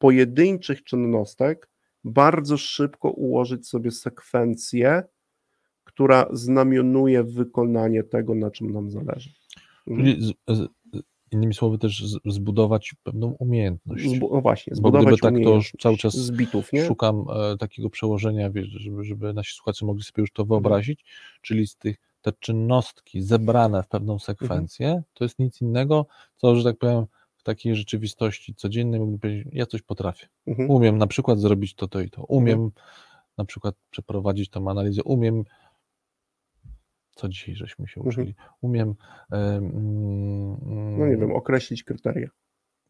A: pojedynczych czynnostek bardzo szybko ułożyć sobie sekwencję, która znamionuje wykonanie tego, na czym nam zależy. Mhm.
B: Czyli innymi słowy też zbudować pewną umiejętność.
A: Zbu- no właśnie,
B: Bo
A: zbudować
B: gdyby tak to cały czas
A: nie?
B: Szukam e, takiego przełożenia, wiesz, żeby, żeby nasi słuchacze mogli sobie już to
A: Mhm.
B: wyobrazić, czyli z tych te czynnostki zebrane w pewną
A: Mhm.
B: sekwencję, to jest nic innego, co, że tak powiem, w takiej rzeczywistości codziennej mógłbym powiedzieć, ja coś potrafię.
A: Mhm.
B: Umiem na przykład zrobić to, to i to. Umiem na przykład przeprowadzić tą analizę. Umiem, co dzisiaj żeśmy się
A: Mhm.
B: uczyli, umiem mm,
A: No nie wiem, określić kryteria.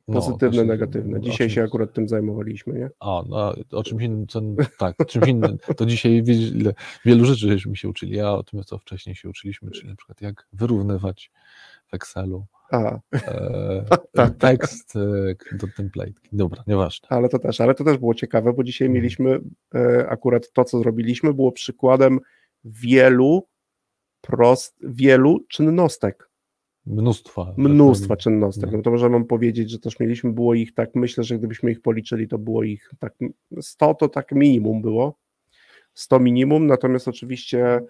B: no,
A: Pozytywne,
B: właśnie,
A: negatywne.
B: o
A: Dzisiaj się akurat tym zajmowaliśmy, nie?
B: A, no, o czymś innym, co, tak, czymś innym, to dzisiaj wiele, wielu rzeczy żeśmy się uczyli, a o tym, co wcześniej się uczyliśmy, czyli na przykład jak wyrównywać w Excelu
A: A,
B: e,
A: tak.
B: tekst e, do template. Dobra, nieważne.
A: ale to też, ale to też było ciekawe, bo dzisiaj
B: Mhm.
A: mieliśmy e, akurat to, co zrobiliśmy, było przykładem wielu prost, wielu czynnostek,
B: Mnóstwa. że
A: mnóstwa
B: powiem.
A: czynnostek.
B: Mhm.
A: No to możemy powiedzieć, że też mieliśmy, było ich tak, myślę, że gdybyśmy ich policzyli, to było ich tak 100 to tak minimum było, 100 minimum, natomiast oczywiście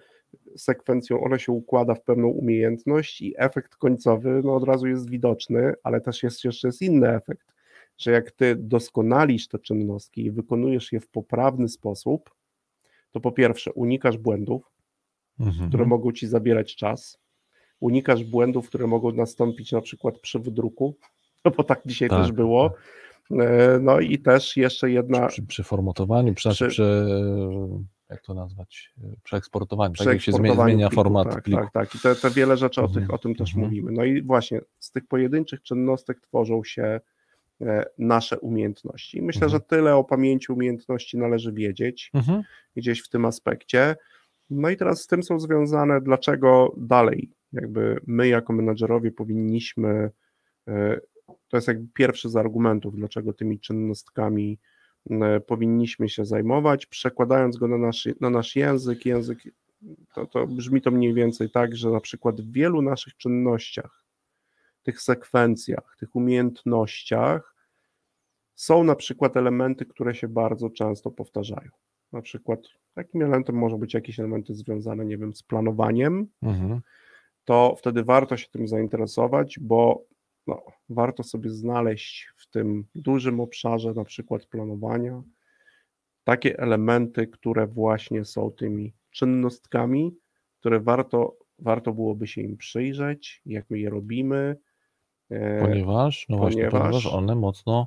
A: sekwencją ona się układa w pewną umiejętność i efekt końcowy no od razu jest widoczny, ale też jest jeszcze jest inny efekt, że jak ty doskonalisz te czynności i wykonujesz je w poprawny sposób, to po pierwsze unikasz błędów,
B: Mhm.
A: które mogą ci zabierać czas, unikasz błędów, które mogą nastąpić na przykład przy wydruku, no bo tak dzisiaj
B: Tak,
A: też było. E, No i też jeszcze jedna
B: Przy, przy formatowaniu, przy,
A: Przy-
B: przy, jak to nazwać, przeeksportowaniu, tak jak się zmienia,
A: pliku,
B: format
A: tak,
B: pliku.
A: Tak, tak. I te, te wiele rzeczy o,
B: Mhm,
A: tych, o tym też
B: mhm.
A: mówimy. No i właśnie z tych pojedynczych czynnostek tworzą się e, nasze umiejętności. I myślę,
B: Mhm.
A: że tyle o pamięci umiejętności należy wiedzieć
B: Mhm.
A: gdzieś w tym aspekcie. No i teraz z tym są związane, dlaczego dalej, jakby my jako menadżerowie powinniśmy, e, to jest jakby pierwszy z argumentów, dlaczego tymi czynnostkami e, powinniśmy się zajmować, przekładając go na nasz, na nasz język, język to, to brzmi to mniej więcej tak, że na przykład w wielu naszych czynnościach, tych sekwencjach, tych umiejętnościach są na przykład elementy, które się bardzo często powtarzają. Na przykład takim elementem może być jakieś elementy związane, nie wiem, z planowaniem,
B: Mhm.
A: to wtedy warto się tym zainteresować, bo no, warto sobie znaleźć tym dużym obszarze, na przykład planowania, takie elementy, które właśnie są tymi czynnostkami, które warto, warto byłoby się im przyjrzeć, jak my je robimy. e,
B: Ponieważ, no właśnie,
A: ponieważ-
B: ponieważ one mocno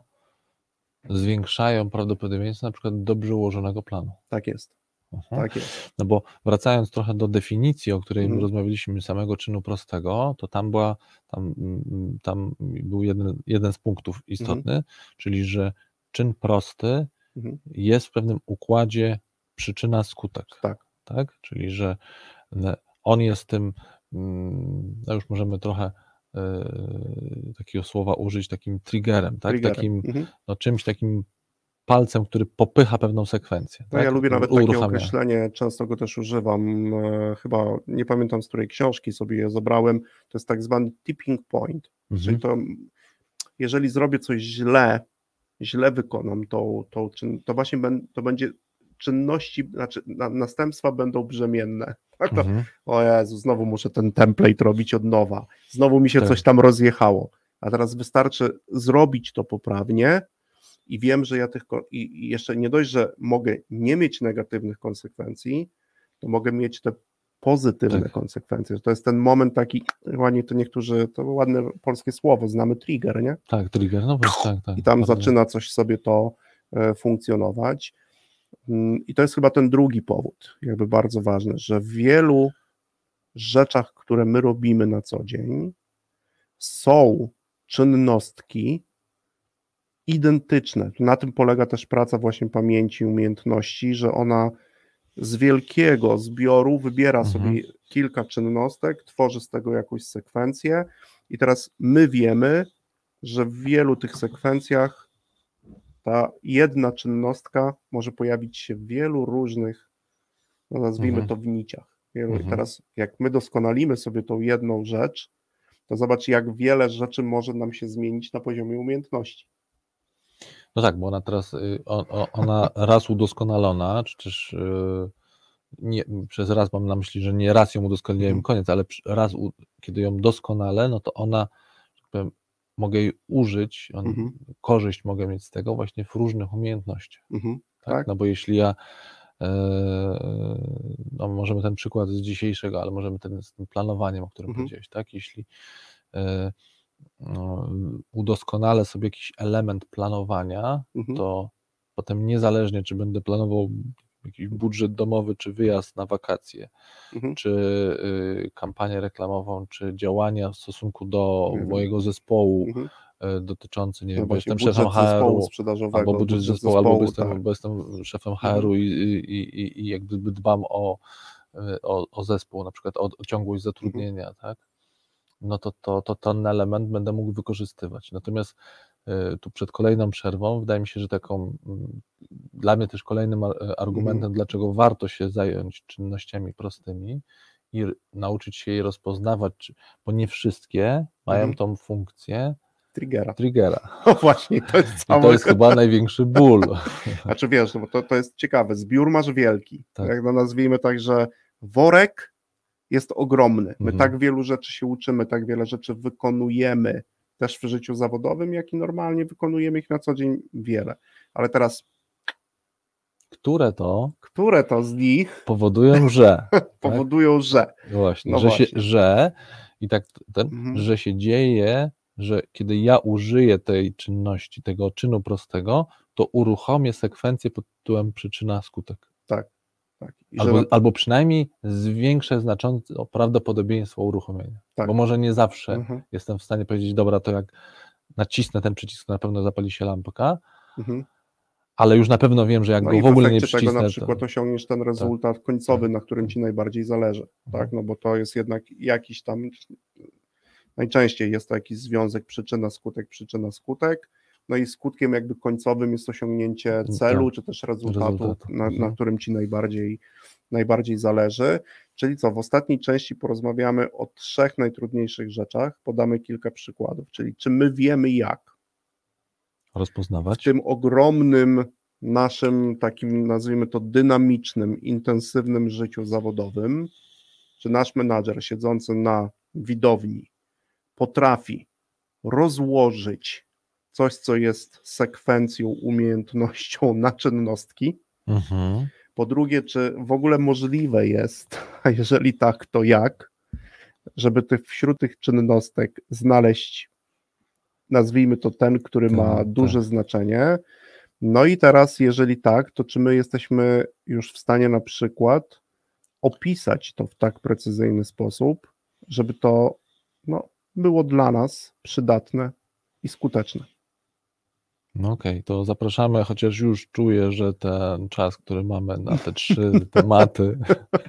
B: zwiększają prawdopodobieństwo na przykład dobrze ułożonego planu.
A: Tak jest,
B: Mhm.
A: tak jest.
B: No bo wracając trochę do definicji, o której
A: Mhm.
B: rozmawialiśmy samego czynu prostego, to tam była, tam, mm, tam był jeden, jeden z punktów istotny, czyli że czyn prosty
A: Mhm.
B: jest w pewnym układzie przyczyna skutek.
A: Tak.
B: tak? Czyli że on jest tym, mm, no już możemy trochę e, takiego słowa użyć, takim triggerem, tak?
A: Triggerem.
B: Takim
A: Mhm.
B: no, czymś takim palcem, który popycha pewną sekwencję.
A: No
B: tak?
A: ja lubię nawet takie określenie, często go też używam, e, chyba nie pamiętam z której książki sobie je zabrałem, to jest tak zwany tipping point, czyli
B: Mhm.
A: to jeżeli zrobię coś źle, źle wykonam tą, tą czyn, to właśnie ben, to będzie czynności, znaczy na, następstwa będą brzemienne. Tak to,
B: Mhm.
A: o Jezu, znowu muszę ten template robić od nowa, znowu mi się
B: Tak.
A: coś tam rozjechało, a teraz wystarczy zrobić to poprawnie i wiem, że ja tych, i, jeszcze nie dość, że mogę nie mieć negatywnych konsekwencji, to mogę mieć te pozytywne
B: Tak.
A: konsekwencje. To jest ten moment taki, ładnie to niektórzy, to ładne polskie słowo, znamy trigger, nie?
B: Tak, trigger, no właśnie, tak, tak.
A: I tam
B: Bardzo-
A: zaczyna coś sobie to e, funkcjonować. Mm, I to jest chyba ten drugi powód, jakby bardzo ważny, że w wielu rzeczach, które my robimy na co dzień, są czynności identyczne. Na tym polega też praca właśnie pamięci, umiejętności, że ona z wielkiego zbioru wybiera
B: Mhm.
A: sobie kilka czynnostek, tworzy z tego jakąś sekwencję i teraz my wiemy, że w wielu tych sekwencjach ta jedna czynnostka może pojawić się w wielu różnych, no nazwijmy
B: Mhm.
A: to w niciach. Wielu. I
B: Mhm.
A: teraz jak my doskonalimy sobie tą jedną rzecz, to zobacz jak wiele rzeczy może nam się zmienić na poziomie umiejętności.
B: No tak, bo ona teraz, y, ona raz udoskonalona, czy też y, nie, przez raz mam na myśli, że nie raz ją udoskonaliłem,
A: Mhm.
B: koniec, ale raz, kiedy ją doskonalę, no to ona, tak powiem, mogę jej użyć, on,
A: Mhm.
B: korzyść mogę mieć z tego właśnie w różnych umiejętnościach.
A: Mhm.
B: Tak?
A: Tak.
B: No bo jeśli ja, e, no możemy ten przykład z dzisiejszego, ale możemy ten z tym planowaniem, o którym
A: Mhm.
B: powiedziałeś, tak? Jeśli e, udoskonalę sobie jakiś element planowania,
A: Mhm.
B: to potem niezależnie, czy będę planował jakiś budżet domowy, czy wyjazd na wakacje,
A: Mhm.
B: czy y, kampanię reklamową, czy działania w stosunku do
A: Mhm.
B: mojego zespołu
A: Mhm.
B: y, dotyczący, nie
A: No
B: wiem, bo jestem szefem HR-u, albo budżet zespołu, albo bo jestem,
A: tak.
B: bo jestem szefem HR-u i, i, i, i jak gdyby dbam o, y, o, o zespół, na przykład o, o ciągłość zatrudnienia, tak? No to, to, to ten element będę mógł wykorzystywać. Natomiast y, tu przed kolejną przerwą wydaje mi się, że taką mm, dla mnie też kolejnym e, argumentem, dlaczego warto się zająć czynnościami prostymi i nauczyć się je rozpoznawać, bo nie wszystkie mają
A: Mhm.
B: tą funkcję
A: Triggera.
B: triggera.
A: No właśnie, to jest
B: I to jest chyba największy ból.
A: Znaczy wiesz, no bo to, to jest ciekawe, zbiór masz wielki,
B: Tak.
A: jak no nazwijmy tak, że worek jest ogromny, my
B: Mhm.
A: tak wielu rzeczy się uczymy, tak wiele rzeczy wykonujemy, też w życiu zawodowym, jak i normalnie wykonujemy ich na co dzień wiele, ale teraz,
B: Które to
A: które to z nich
B: powodują, że
A: powodują, że
B: Właśnie,
A: No
B: że, się,
A: właśnie.
B: że i tak ten,
A: Mhm.
B: że się dzieje, że kiedy ja użyję tej czynności, tego czynu prostego, to uruchomię sekwencję pod tytułem przyczyna skutek.
A: tak,
B: Albo, albo przynajmniej zwiększę znacząco prawdopodobieństwo uruchomienia.
A: Tak.
B: Bo może nie zawsze
A: Mhm,
B: jestem w stanie powiedzieć, dobra, to jak nacisnę ten przycisk, to na pewno zapali się lampka,
A: mhm.
B: ale już na pewno wiem, że jak
A: No
B: go
A: i
B: w ogóle nie
A: efekcie tego
B: przycisnę,
A: na przykład
B: to...
A: osiągniesz ten rezultat końcowy,
B: Tak.
A: na którym ci najbardziej zależy,
B: Mhm.
A: tak, no bo to jest jednak jakiś tam, najczęściej jest to jakiś związek przyczyna, skutek, przyczyna, skutek, no i skutkiem jakby końcowym jest osiągnięcie celu, czy też rezultatu, na, na
B: Mhm.
A: którym ci najbardziej, najbardziej zależy, czyli co, w ostatniej części porozmawiamy o trzech najtrudniejszych rzeczach, podamy kilka przykładów, czyli czy my wiemy jak, w
B: rozpoznawać.
A: tym ogromnym naszym takim, nazwijmy to, dynamicznym, intensywnym życiu zawodowym, czy nasz menadżer siedzący na widowni potrafi rozłożyć coś, co jest sekwencją, umiejętnością na czynnostki.
B: Mhm.
A: Po drugie, czy w ogóle możliwe jest, a jeżeli tak, to jak, żeby tych, wśród tych czynnostek znaleźć, nazwijmy to ten, który
B: Tak,
A: ma
B: tak.
A: duże znaczenie. No i teraz, jeżeli tak, to czy my jesteśmy już w stanie na przykład opisać to w tak precyzyjny sposób, żeby to no, było dla nas przydatne i skuteczne.
B: No okej, to zapraszamy, chociaż już czuję, że ten czas, który mamy na te trzy tematy,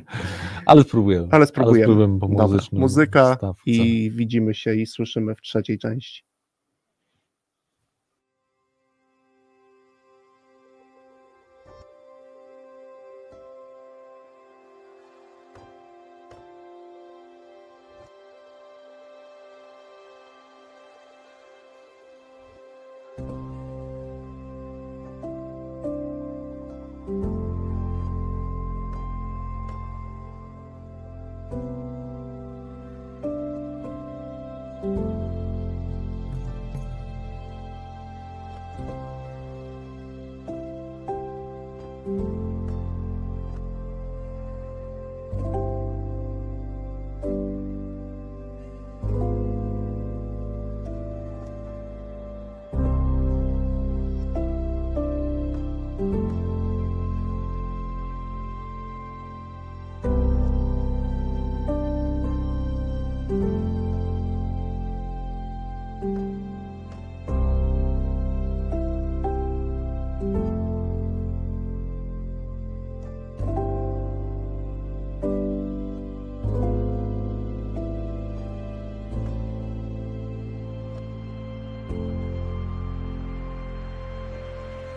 B: ale spróbujemy.
A: Ale spróbujemy.
B: spróbujemy po
A: Dobra, muzyka
B: wstawce.
A: i widzimy się i słyszymy w trzeciej części.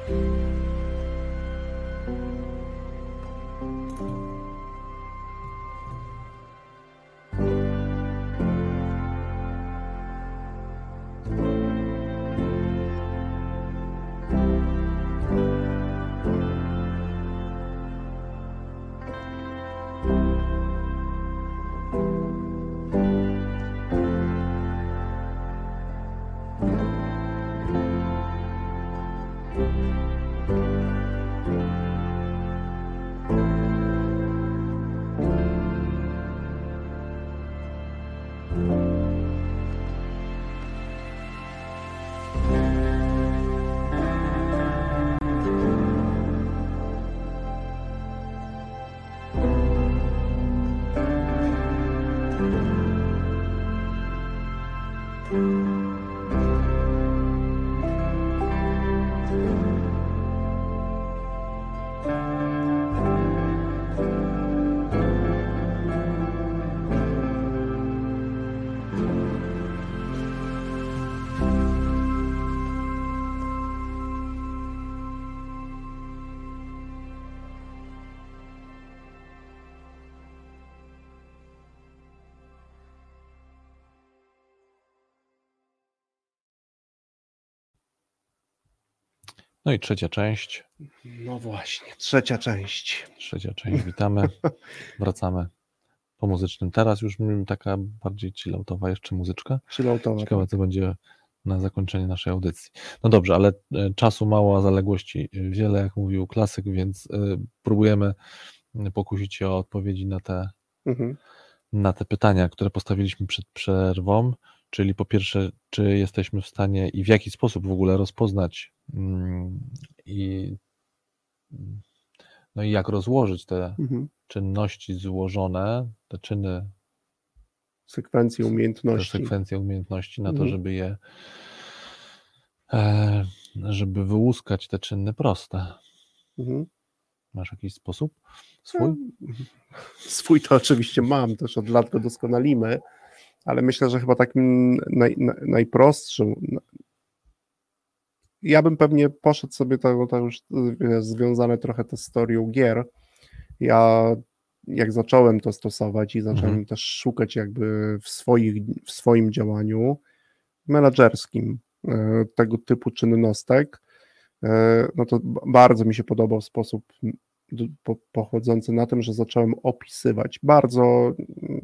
B: you No i trzecia część.
A: No właśnie, trzecia część.
B: Trzecia część, witamy. Wracamy po muzycznym. Teraz już mm, taka bardziej chilloutowa jeszcze muzyczka.
A: Chilloutowa.
B: Ciekawe, co będzie na zakończenie naszej audycji. No dobrze, ale e, czasu mało, a zaległości wiele, jak mówił klasyk, więc e, próbujemy pokusić się o odpowiedzi na te,
A: Mhm.
B: na te pytania, które postawiliśmy przed przerwą. Czyli po pierwsze, czy jesteśmy w stanie i w jaki sposób w ogóle rozpoznać mm, i no i jak rozłożyć te
A: Mhm.
B: czynności złożone, te czyny,
A: Sekwencje umiejętności.
B: sekwencje umiejętności na to,
A: Mhm.
B: żeby je e, żeby wyłuskać te czyny proste.
A: Mhm.
B: Masz jakiś sposób swój?
A: Swój to oczywiście mam, też od lat go doskonalimy, ale myślę, że chyba takim naj, naj, najprostszym. Ja bym pewnie poszedł sobie to, to już wiesz, związane trochę to z historią gier. Ja jak zacząłem to stosować i zacząłem
B: Mhm.
A: też szukać jakby w, swoich, w swoim działaniu menedżerskim e, tego typu czynnostek, e, no to bardzo mi się podobał sposób po, pochodzący na tym, że zacząłem opisywać bardzo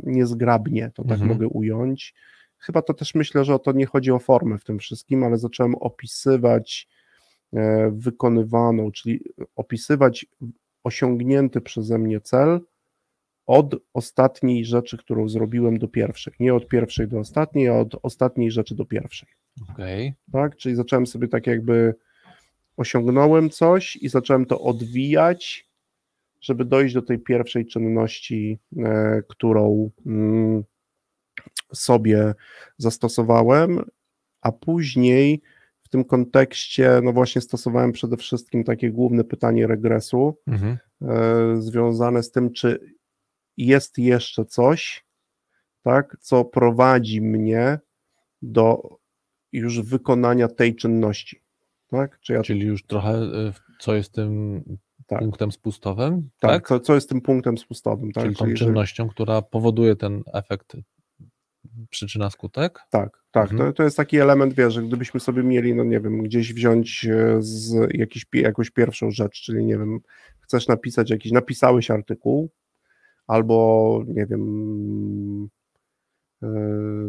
A: niezgrabnie, to tak
B: Mhm.
A: mogę ująć. Chyba to też myślę, że o to nie chodzi o formę w tym wszystkim, ale zacząłem opisywać e, wykonywaną, czyli opisywać osiągnięty przeze mnie cel od ostatniej rzeczy, którą zrobiłem do pierwszej. Nie od pierwszej do ostatniej, a od ostatniej rzeczy do pierwszej.
B: Okej.
A: Tak? Czyli zacząłem sobie tak jakby osiągnąłem coś i zacząłem to odwijać, żeby dojść do tej pierwszej czynności, e, którą mm, sobie zastosowałem, a później w tym kontekście, no właśnie stosowałem przede wszystkim takie główne pytanie regresu,
B: Mhm.
A: e, związane z tym, czy jest jeszcze coś, tak, co prowadzi mnie do już wykonania tej czynności. Tak? Czy ja
B: Czyli już trochę, y, co jest tym
A: Tak.
B: punktem spustowym,
A: tak,
B: tak?
A: Co, co jest tym punktem spustowym, tak?
B: Czyli tą
A: Czyli,
B: czynnością, która powoduje ten efekt przyczyna-skutek?
A: Tak, tak.
B: Mhm.
A: To, to jest taki element, wiesz, że gdybyśmy sobie mieli, no nie wiem, gdzieś wziąć e, z jakiś, jakąś pierwszą rzecz, czyli nie wiem, chcesz napisać jakiś, napisałeś artykuł, albo nie wiem, e,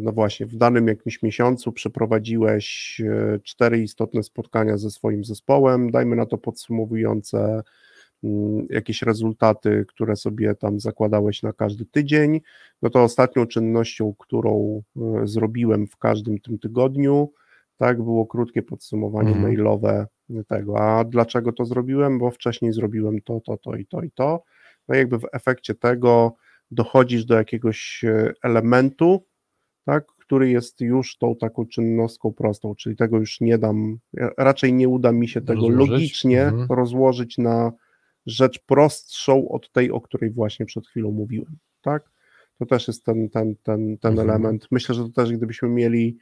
A: no właśnie, w danym jakimś miesiącu przeprowadziłeś e, cztery istotne spotkania ze swoim zespołem, dajmy na to podsumowujące jakieś rezultaty, które sobie tam zakładałeś na każdy tydzień, no to ostatnią czynnością, którą e, zrobiłem w każdym tym tygodniu, tak, było krótkie podsumowanie
B: Mhm.
A: mailowe tego. A dlaczego to zrobiłem? Bo wcześniej zrobiłem to, to, to i to i to. No i jakby w efekcie tego dochodzisz do jakiegoś e, elementu, tak, który jest już tą taką czynnością prostą, czyli tego już nie dam, raczej nie uda mi się tego
B: Rozłożyć?
A: logicznie
B: Mhm.
A: rozłożyć na rzecz prostszą od tej, o której właśnie przed chwilą mówiłem, tak? To też jest ten, ten, ten, ten
B: Mhm.
A: element. Myślę, że to też gdybyśmy mieli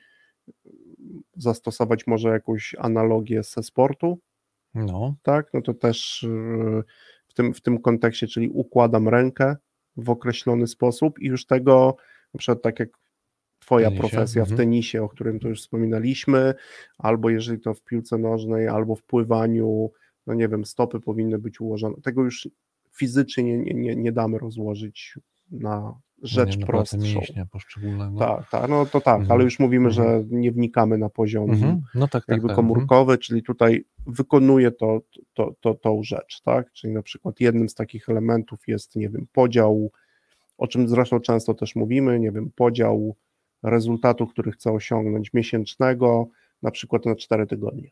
A: zastosować może jakąś analogię ze sportu,
B: No,
A: tak? No to też yy, w tym, w tym kontekście, czyli układam rękę w określony sposób i już tego, na przykład tak jak Twoja
B: Tenisie,
A: profesja w
B: mhm.
A: tenisie, o którym to już wspominaliśmy, albo jeżeli to w piłce nożnej, albo w pływaniu, no nie wiem, stopy powinny być ułożone. Tego już fizycznie nie, nie, nie, damy rozłożyć na rzecz
B: nie, pracę
A: prostszą.
B: mięśnia poszczególnego.
A: Tak, tak, no to tak,
B: Mhm.
A: ale już mówimy,
B: Mhm.
A: że nie wnikamy na poziom
B: Mhm. No tak, tak,
A: jakby
B: tak.
A: komórkowy, czyli tutaj wykonuje to, to, to, tą rzecz, tak? Czyli na przykład jednym z takich elementów jest, nie wiem, podział, o czym zresztą często też mówimy, nie wiem, podział rezultatu, który chcę osiągnąć miesięcznego, na przykład na 4 tygodnie.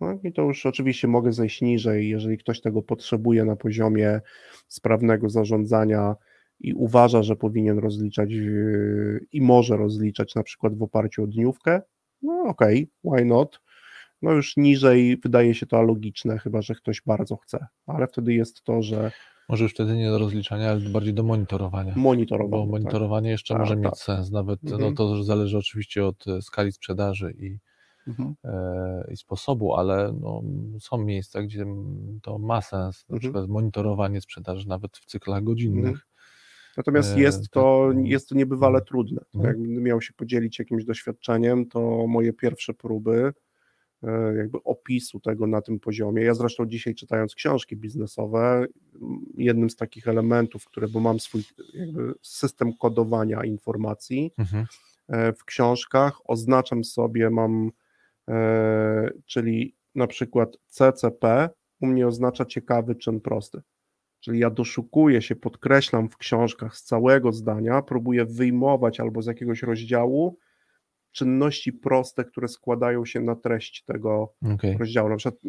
A: No i to już oczywiście mogę zejść niżej, jeżeli ktoś tego potrzebuje na poziomie sprawnego zarządzania i uważa, że powinien rozliczać yy, i może rozliczać na przykład w oparciu o dniówkę, no okej, why not? No już niżej wydaje się to logiczne, chyba że ktoś bardzo chce, ale wtedy jest to, że
B: Może już wtedy nie do rozliczania, ale bardziej do monitorowania.
A: monitorowane.
B: Bo monitorowanie jeszcze
A: Tak,
B: może
A: tak.
B: mieć sens, nawet no,
A: Mhm.
B: to zależy oczywiście od e, skali sprzedaży i,
A: Tak. Mhm.
B: e, i sposobu, ale no, są miejsca, gdzie to ma sens, na
A: Mhm.
B: przykład monitorowanie sprzedaży nawet w cyklach godzinnych.
A: Natomiast
B: E,
A: jest
B: tak,
A: to,
B: no.
A: jest to niebywale trudne.
B: Mhm.
A: Jakbym miał się podzielić jakimś doświadczeniem, to moje pierwsze próby e, jakby opisu tego na tym poziomie. Ja zresztą dzisiaj czytając książki biznesowe, jednym z takich elementów, które, bo mam swój jakby system kodowania informacji,
B: Mhm.
A: w książkach oznaczam sobie, mam, czyli na przykład CCP u mnie oznacza ciekawy czyn prosty. Czyli ja doszukuję się, podkreślam w książkach z całego zdania, próbuję wyjmować albo z jakiegoś rozdziału czynności proste, które składają się na treść tego
B: Okej.
A: rozdziału. Na przykład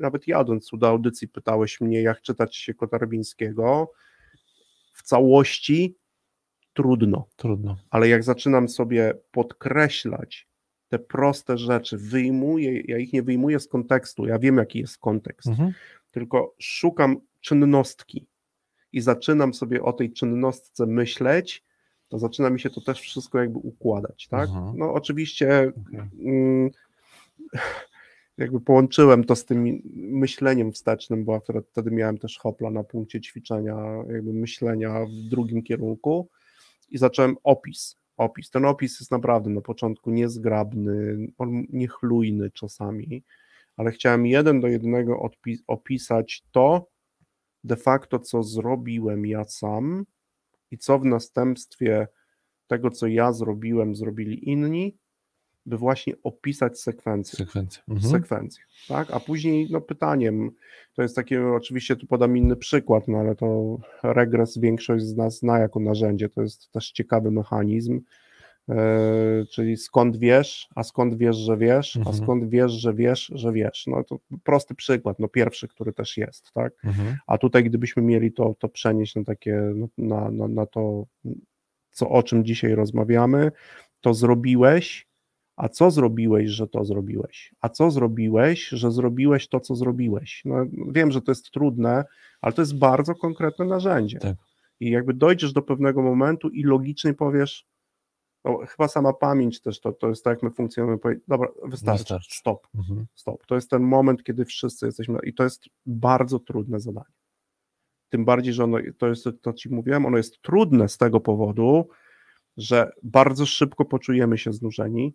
A: nawet jadąc tu do audycji pytałeś mnie, jak czytać się Kotarbińskiego. W całości trudno
B: Trudno.
A: ale jak zaczynam sobie podkreślać te proste rzeczy, wyjmuję, ja ich nie wyjmuję z kontekstu, ja wiem jaki jest kontekst,
B: Mhm.
A: tylko szukam czynnostki i zaczynam sobie o tej czynnostce myśleć, to zaczyna mi się to też wszystko jakby układać, tak?
B: Mhm.
A: No oczywiście
B: Okej.
A: mm, jakby połączyłem to z tym myśleniem wstecznym, bo akurat wtedy miałem też hopla na punkcie ćwiczenia, jakby myślenia w drugim kierunku i zacząłem opis. Opis. Ten opis jest naprawdę na początku niezgrabny, niechlujny czasami, ale chciałem jeden do jednego odpi- opisać to, de facto co zrobiłem ja sam i co w następstwie tego, co ja zrobiłem, zrobili inni, by właśnie opisać sekwencję.
B: Sekwencja.
A: Mhm. sekwencję, tak? A później no pytaniem, to jest takie, oczywiście tu podam inny przykład, no ale to regres większość z nas zna jako narzędzie, to jest też ciekawy mechanizm, yy, czyli skąd wiesz, a skąd wiesz, że wiesz, mhm. a skąd wiesz, że wiesz, że wiesz, no to prosty przykład, no pierwszy, który też jest, tak? Mhm. A tutaj gdybyśmy mieli to, to przenieść na takie, no, na, na, na to, co, o czym dzisiaj rozmawiamy, to zrobiłeś, a co zrobiłeś, że to zrobiłeś? A co zrobiłeś, że zrobiłeś to, co zrobiłeś? No, wiem, że to jest trudne, ale to jest bardzo konkretne narzędzie. Tak. I jakby dojdziesz do pewnego momentu i logicznie powiesz, no, chyba sama pamięć też to, to jest tak, jak my funkcjonujemy. Dobra, wystarczy, wystarczy. stop, mhm. stop. To jest ten moment, kiedy wszyscy jesteśmy, i to jest bardzo trudne zadanie. Tym bardziej, że ono, to jest to, ci mówiłem, ono jest trudne z tego powodu, że bardzo szybko poczujemy się znużeni,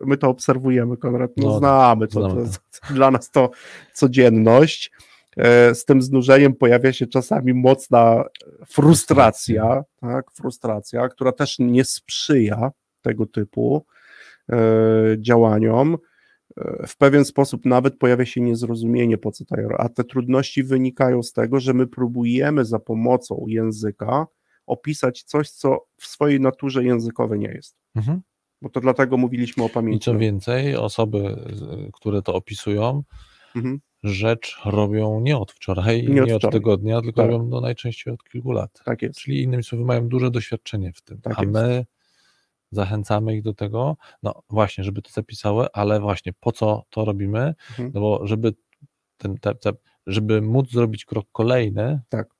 A: My to obserwujemy, Konrad, no, no znamy to, to, to, dla nas to codzienność. E, z tym znużeniem pojawia się czasami mocna frustracja, tak, frustracja, która też nie sprzyja tego typu e, działaniom. E, w pewien sposób nawet pojawia się niezrozumienie, po co ta a te trudności wynikają z tego, że my próbujemy za pomocą języka opisać coś, co w swojej naturze językowe nie jest. Mhm bo to dlatego mówiliśmy o pamięci.
B: I co więcej, osoby, które to opisują, mhm. rzecz robią nie od wczoraj, nie, nie od, od, tygodnia, tylko tak. robią to najczęściej od kilku lat.
A: Tak jest.
B: Czyli innymi słowy, mają duże doświadczenie w tym. Tak a jest. my zachęcamy ich do tego, no właśnie, żeby to zapisały, ale właśnie po co to robimy? Mhm. No bo żeby ten, te, te, żeby móc zrobić krok kolejny, tak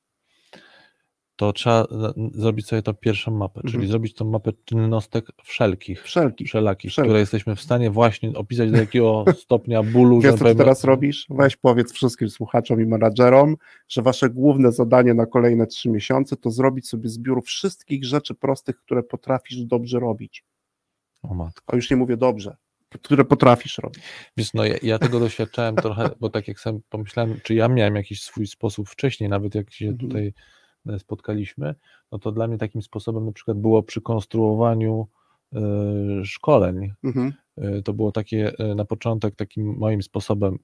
B: to trzeba zrobić sobie tą pierwszą mapę, mhm. czyli zrobić tą mapę czynnostek wszelkich,
A: wszelkich,
B: wszelakich, wszelkich. które jesteśmy w stanie właśnie opisać do jakiego stopnia bólu.
A: Wiesz, co teraz robisz? Weź powiedz wszystkim słuchaczom i menadżerom, że wasze główne zadanie na kolejne trzy miesiące to zrobić sobie zbiór wszystkich rzeczy prostych, które potrafisz dobrze robić. O matko. A już nie mówię dobrze, które potrafisz robić.
B: Wiesz, no ja, ja tego doświadczałem trochę, bo tak jak sam pomyślałem, czy ja miałem jakiś swój sposób wcześniej, nawet jak się mhm. tutaj spotkaliśmy, no to dla mnie takim sposobem na przykład było przy konstruowaniu e, szkoleń. Mhm. E, to było takie na początek takim moim sposobem,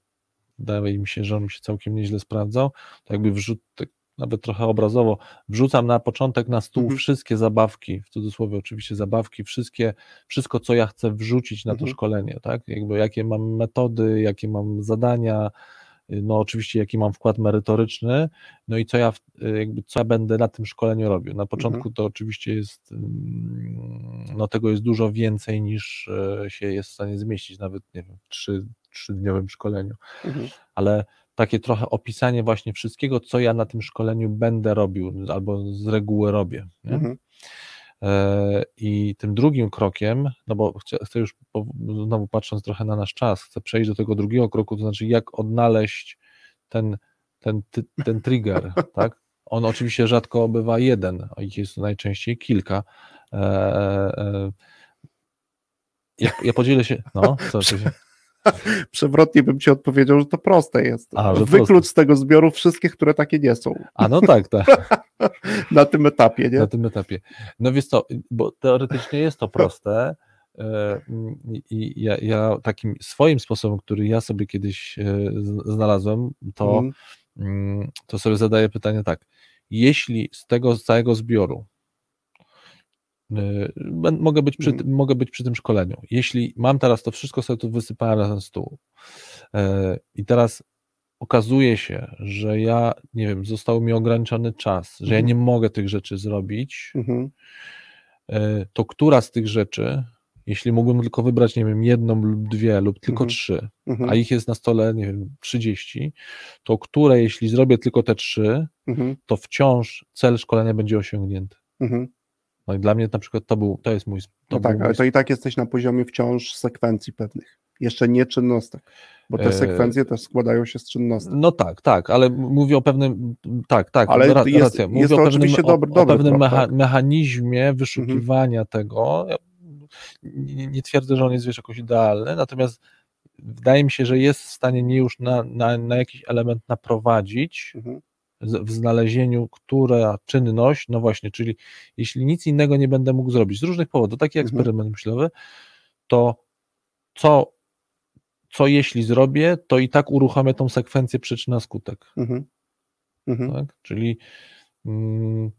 B: wydaje mi się, że on się całkiem nieźle sprawdzał, to jakby wrzut, tak nawet trochę obrazowo, wrzucam na początek na stół mhm. wszystkie zabawki, w cudzysłowie oczywiście zabawki, wszystkie, wszystko co ja chcę wrzucić na to mhm. szkolenie, tak, jakby jakie mam metody, jakie mam zadania, no oczywiście jaki mam wkład merytoryczny, no i co ja, jakby, co ja będę na tym szkoleniu robił. Na początku mhm. to oczywiście jest, mm, no tego jest dużo więcej niż e, się jest w stanie zmieścić, nawet nie wiem, w trzy, trzydniowym szkoleniu, mhm. ale takie trochę opisanie właśnie wszystkiego, co ja na tym szkoleniu będę robił, albo z reguły robię. Mhm. E, I tym drugim krokiem, no bo chcę, już znowu patrząc trochę na nasz czas, chcę przejść do tego drugiego kroku, to znaczy jak odnaleźć ten, ten, ten trigger, tak? On oczywiście rzadko bywa jeden, a ich jest najczęściej kilka. E, e, ja, ja podzielę się. No, co się.
A: Przewrotnie bym ci odpowiedział, że to proste jest. A, Wyklucz proste. z tego zbioru wszystkie, które takie nie są.
B: A no tak, tak.
A: Na tym etapie, nie?
B: Na tym etapie. No wiesz co, bo teoretycznie jest to proste e, i ja, ja takim swoim sposobem, który ja sobie kiedyś e, znalazłem, to, mhm. mm. to sobie zadaję pytanie tak. Jeśli z tego całego zbioru mogę być, przy, mm. mogę być przy tym szkoleniu. Jeśli mam teraz to wszystko sobie tu wysypałem na ten stół i teraz okazuje się, że ja, nie wiem, został mi ograniczony czas, że ja mhm. nie mogę tych rzeczy zrobić, mhm. e, to która z tych rzeczy, jeśli mógłbym tylko wybrać, nie wiem, jedną lub dwie, lub tylko mhm. trzy, a ich jest na stole, nie wiem, 30, to które, jeśli zrobię tylko te trzy, to wciąż cel szkolenia będzie osiągnięty. No i dla mnie na przykład to był, to jest mój... To
A: no tak,
B: mój...
A: ale to i tak jesteś na poziomie wciąż sekwencji pewnych. Jeszcze nie czynnostek, bo te e, sekwencje też składają się z czynnostek.
B: No tak, tak, ale mówię o pewnym, tak, tak, ale ra, jest, racja. Mówię jest to o pewnym, dobry, o, o pewnym mecha, tak? mechanizmie mhm. wyszukiwania mhm. tego. Nie, nie, twierdzę, że on jest wiesz, jakoś idealny, natomiast wydaje mi się, że jest w stanie nie już na, na, na jakiś element naprowadzić, mhm w znalezieniu, która czynność, no właśnie, czyli jeśli nic innego nie będę mógł zrobić z różnych powodów, taki
A: Mhm.
B: eksperyment myślowy, to co, co jeśli zrobię, to i tak uruchamię tą sekwencję przyczyna-skutek.
A: Mhm. Mhm.
B: Tak? Czyli mm,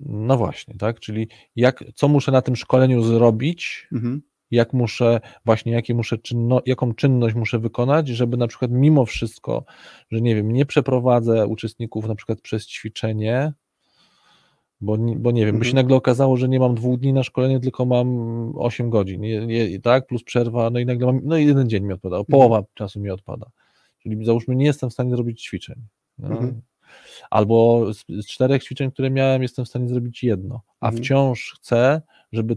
B: no właśnie, tak? Czyli jak, co muszę na tym szkoleniu zrobić,
A: Mhm.
B: Jak muszę, właśnie jakie muszę czynno, jaką czynność muszę wykonać, żeby na przykład mimo wszystko, że nie wiem, nie przeprowadzę uczestników na przykład przez ćwiczenie, bo, nie- bo nie wiem, by się
A: Mhm.
B: nagle okazało, że nie mam dwóch dni na szkolenie, tylko mam 8 godzin, nie, nie, tak, plus przerwa, no i nagle mam, no i jeden dzień mi odpada, połowa czasu mi odpada. Czyli załóżmy, nie jestem w stanie zrobić ćwiczeń. No.
A: Mhm.
B: Albo z, z czterech ćwiczeń, które miałem, jestem w stanie zrobić jedno, a
A: Mhm.
B: wciąż chcę, żeby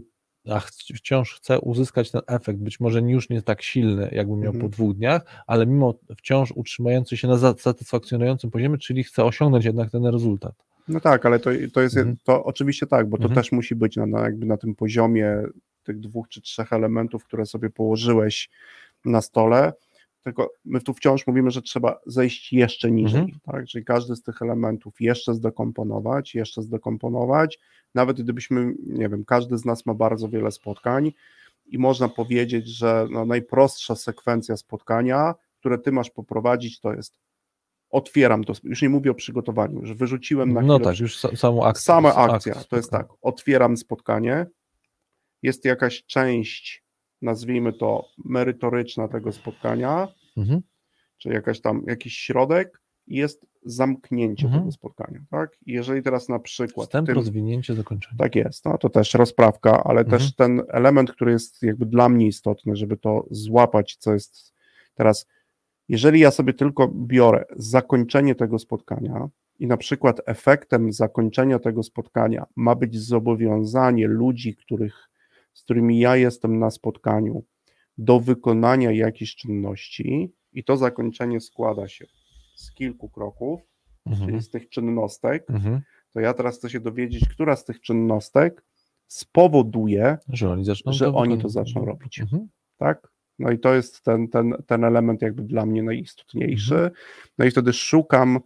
B: a wciąż chcę uzyskać ten efekt, być może już nie tak silny, jakbym miał
A: Mhm.
B: po dwóch dniach, ale mimo wciąż utrzymający się na satysfakcjonującym poziomie, czyli chcę osiągnąć jednak ten rezultat.
A: No tak, ale to, to jest,
B: Mhm.
A: to oczywiście tak, bo to
B: Mhm.
A: też musi być na, na, jakby na tym poziomie tych dwóch czy trzech elementów, które sobie położyłeś na stole, tylko my tu wciąż mówimy, że trzeba zejść jeszcze niżej,
B: Mhm.
A: tak, czyli każdy z tych elementów jeszcze zdekomponować, jeszcze zdekomponować, nawet gdybyśmy, nie wiem, każdy z nas ma bardzo wiele spotkań i można powiedzieć, że no, najprostsza sekwencja spotkania, które ty masz poprowadzić, to jest otwieram to, już nie mówię o przygotowaniu, już wyrzuciłem na
B: No
A: chwilę
B: tak, już sa, samą akcję.
A: Sama akcja,
B: akt
A: to jest tak, otwieram spotkanie, jest jakaś część, nazwijmy to merytoryczna tego spotkania,
B: Mhm.
A: czy jakaś tam, jakiś środek jest zamknięcie
B: Mhm.
A: tego spotkania, tak? I jeżeli teraz na przykład
B: Wstęp,
A: tym,
B: rozwinięcie, zakończenie.
A: tak jest, no to też rozprawka, ale
B: Mhm.
A: też ten element, który jest jakby dla mnie istotny, żeby to złapać, co jest teraz, jeżeli ja sobie tylko biorę zakończenie tego spotkania i na przykład efektem zakończenia tego spotkania ma być zobowiązanie ludzi, których, z którymi ja jestem na spotkaniu, do wykonania jakichś czynności i to zakończenie składa się z kilku kroków,
B: Mhm.
A: czyli z tych czynnostek,
B: Mhm.
A: to ja teraz chcę się dowiedzieć, która z tych czynnostek spowoduje,
B: Że oni zaczną
A: że
B: to
A: oni to zaczną robić.
B: Mhm.
A: tak? No i to jest ten, ten, ten element jakby dla mnie najistotniejszy.
B: Mhm.
A: No i wtedy szukam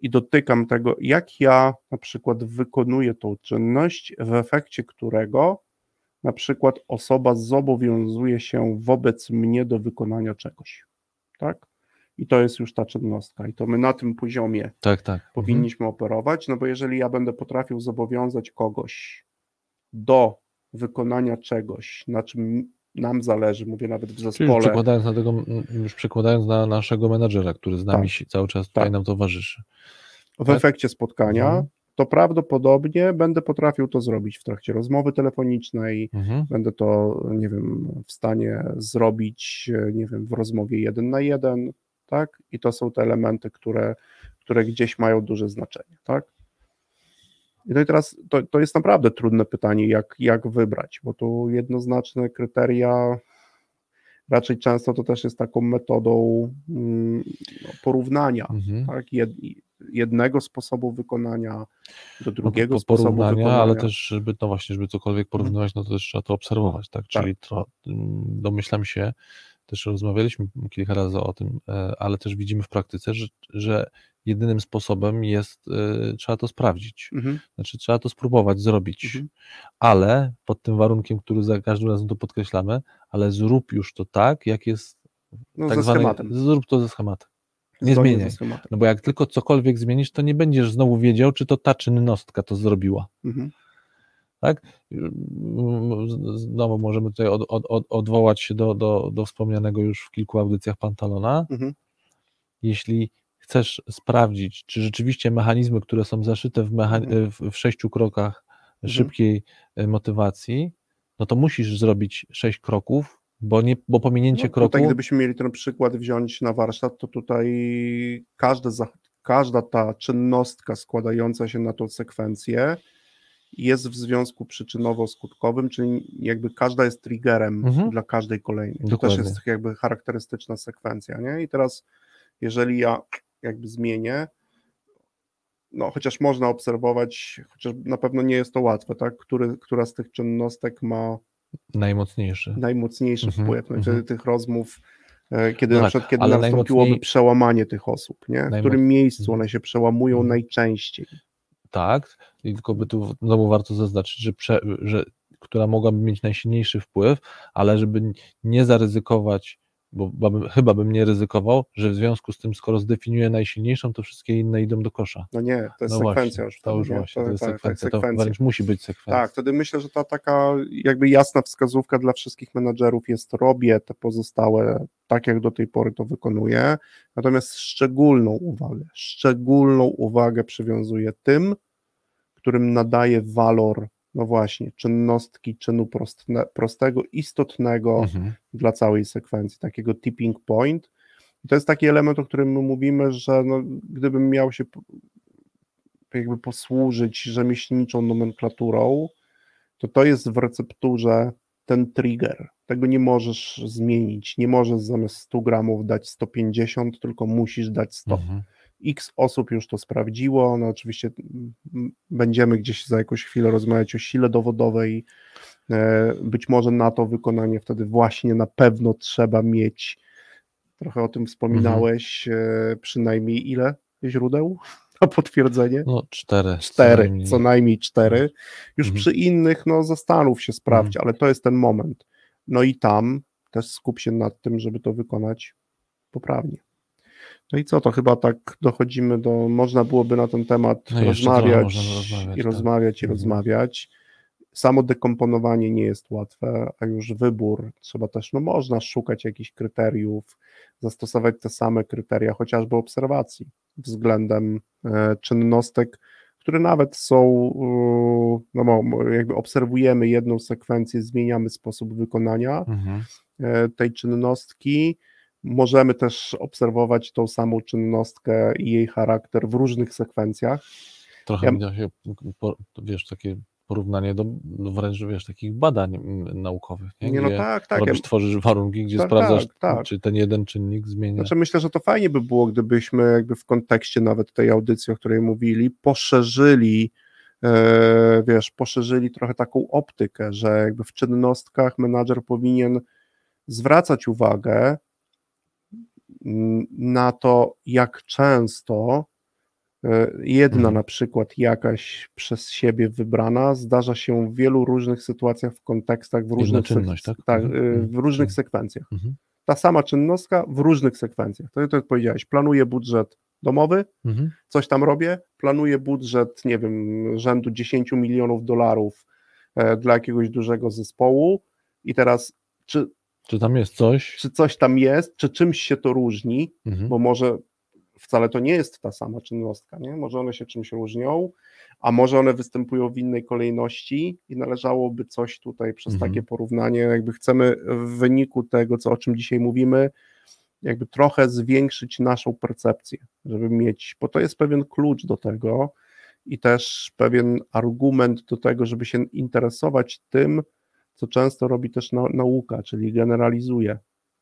A: i dotykam tego, jak ja na przykład wykonuję tą czynność, w efekcie którego na przykład osoba zobowiązuje się wobec mnie do wykonania czegoś, tak? I to jest już ta czynnostka. I to my na tym poziomie
B: Tak, tak. Mhm.
A: powinniśmy operować, no bo jeżeli ja będę potrafił zobowiązać kogoś do wykonania czegoś, na czym nam zależy, mówię nawet w
B: Czyli
A: zespole,
B: przekładając na tego, już przekładając na naszego menadżera, który z nami
A: Tak.
B: cały czas tutaj
A: Tak.
B: nam towarzyszy.
A: w
B: tak?
A: efekcie spotkania,
B: Mhm.
A: To prawdopodobnie będę potrafił to zrobić w trakcie rozmowy telefonicznej,
B: Mhm.
A: będę to, nie wiem, w stanie zrobić, e, nie wiem, w rozmowie jeden na jeden, tak? I to są te elementy, które, które gdzieś mają duże znaczenie, tak? I no i teraz to, to jest naprawdę trudne pytanie, jak, jak wybrać, bo tu jednoznaczne kryteria raczej często to też jest taką metodą mm, no, porównania,
B: Mhm.
A: tak? Jed, jednego sposobu wykonania do
B: No,
A: drugiego
B: po-
A: sposobu wykonania.
B: ale też, żeby to właśnie, żeby cokolwiek porównywać, no to też trzeba to obserwować, tak? Czyli to, mm, domyślam się, też rozmawialiśmy kilka razy o tym, e, ale też widzimy w praktyce, że, że jedynym sposobem jest, e, trzeba to sprawdzić.
A: Mhm,
B: Znaczy, trzeba to spróbować zrobić,
A: Mhm.
B: ale pod tym warunkiem, który za każdym razem to podkreślamy, ale zrób już to tak, jak jest
A: no
B: tak
A: ze schematem.
B: zrób to ze schematem. Nie zmieniaj. No bo jak tylko cokolwiek zmienisz, to nie będziesz znowu wiedział, czy to ta czynnostka to zrobiła.
A: Mhm,
B: Tak? Znowu możemy tutaj od, od, od, odwołać się do, do, do wspomnianego już w kilku audycjach Pantalona.
A: mhm,
B: Jeśli chcesz sprawdzić, czy rzeczywiście mechanizmy, które są zaszyte w,
A: Mhm.
B: w, w sześciu krokach
A: Mhm.
B: szybkiej e, motywacji, no to musisz zrobić sześć kroków, bo, nie, bo pominięcie
A: No,
B: kroku.
A: Tutaj, gdybyśmy mieli ten przykład wziąć na warsztat, to tutaj każde, każda ta czynnostka składająca się na tą sekwencję jest w związku przyczynowo-skutkowym, czyli jakby każda jest triggerem
B: Mhm.
A: dla każdej kolejnej. To
B: Dokładnie.
A: też jest jakby charakterystyczna sekwencja, nie? I teraz, jeżeli ja jakby zmienię, no chociaż można obserwować, chociaż na pewno nie jest to łatwe, tak? Który, która z tych czynnostek ma
B: Najmocniejszy.
A: najmocniejszy
B: Mhm,
A: wpływ. No i
B: mhm.
A: wtedy tych rozmów E, Kiedy
B: No
A: na
B: tak,
A: przykład, kiedy nastąpiłoby
B: najmocniej-
A: przełamanie tych osób, nie? W
B: Najmoc-
A: którym miejscu one się przełamują
B: Mhm.
A: najczęściej.
B: Tak, i tylko by tu znowu warto zaznaczyć, że, prze, że która mogłaby mieć najsilniejszy wpływ, ale żeby nie zaryzykować, bo chyba bym nie ryzykował, że w związku z tym, skoro zdefiniuję najsilniejszą, to wszystkie inne idą do kosza.
A: No nie, to jest
B: no
A: sekwencja
B: właśnie,
A: już.
B: to
A: wtedy,
B: już
A: nie?
B: właśnie, to jest
A: tak, tak,
B: sekwencja, to
A: sekwencja.
B: wręcz musi być sekwencja.
A: Tak, wtedy myślę, że ta taka jakby jasna wskazówka dla wszystkich menadżerów jest robię te pozostałe tak, jak do tej pory to wykonuję, natomiast szczególną uwagę, szczególną uwagę przywiązuję tym, którym nadaje walor, no właśnie, czynności czynu prostne, prostego, istotnego
B: Mhm.
A: dla całej sekwencji, takiego tipping point. I to jest taki element, o którym my mówimy, że no, gdybym miał się jakby posłużyć rzemieślniczą nomenklaturą, to to jest w recepturze ten trigger. Tego nie możesz zmienić. Nie możesz zamiast 100 gramów dać 150, tylko musisz dać 100.
B: Mhm.
A: X osób już to sprawdziło. No oczywiście będziemy gdzieś za jakąś chwilę rozmawiać o sile dowodowej. E, Być może na to wykonanie wtedy właśnie na pewno trzeba mieć, trochę o tym wspominałeś, e, przynajmniej ile źródeł na potwierdzenie?
B: No cztery. co
A: Cztery,
B: najmniej.
A: co najmniej cztery. Już
B: Mhm.
A: przy innych, no zastanów się, sprawdź, ale to jest ten moment. No i tam też skup się nad tym, żeby to wykonać poprawnie. No i co, to chyba tak dochodzimy do, można byłoby na ten temat
B: No
A: rozmawiać,
B: rozmawiać,
A: i
B: tak.
A: rozmawiać, i
B: Mhm.
A: rozmawiać. Samo dekomponowanie nie jest łatwe, a już wybór trzeba też, no można szukać jakichś kryteriów, zastosować te same kryteria, chociażby obserwacji względem e, czynnostek, które nawet są, no jakby obserwujemy jedną sekwencję, zmieniamy sposób wykonania
B: Mhm.
A: e, tej czynności. Możemy też obserwować tą samą czynnostkę i jej charakter w różnych sekwencjach.
B: Trochę
A: ja...
B: się, wiesz, takie porównanie do no wręcz, wiesz, takich badań mm, naukowych, nie?
A: Gdzie nie, no tak, tak.
B: Robisz,
A: ja...
B: tworzysz warunki, gdzie
A: tak,
B: sprawdzasz,
A: tak, tak.
B: czy ten jeden czynnik zmienia.
A: Znaczy myślę, że to fajnie by było, gdybyśmy jakby w kontekście nawet tej audycji, o której mówili, poszerzyli e, wiesz, poszerzyli trochę taką optykę, że jakby w czynnostkach menadżer powinien zwracać uwagę na to, jak często e, jedna
B: Mhm.
A: na przykład jakaś przez siebie wybrana zdarza się w wielu różnych sytuacjach, w kontekstach, w różnych,
B: czynność, tak?
A: tak,
B: Mhm,
A: e, w
B: mhm,
A: różnych sekwencjach
B: Mhm.
A: ta sama czynnostka w różnych sekwencjach. To, to powiedziałeś, planuję budżet domowy,
B: Mhm.
A: coś tam robię, planuję budżet, nie wiem, rzędu 10 milionów dolarów e, dla jakiegoś dużego zespołu i teraz czy,
B: Czy tam jest coś?
A: czy coś tam jest, czy czymś się to różni,
B: Mhm.
A: bo może wcale to nie jest ta sama czynnostka, nie? Może one się czymś różnią, a może one występują w innej kolejności i należałoby coś tutaj przez
B: Mhm.
A: takie porównanie, jakby chcemy w wyniku tego, co, o czym dzisiaj mówimy, jakby trochę zwiększyć naszą percepcję, żeby mieć, bo to jest pewien klucz do tego i też pewien argument do tego, żeby się interesować tym, co często robi też na, nauka, czyli generalizuje.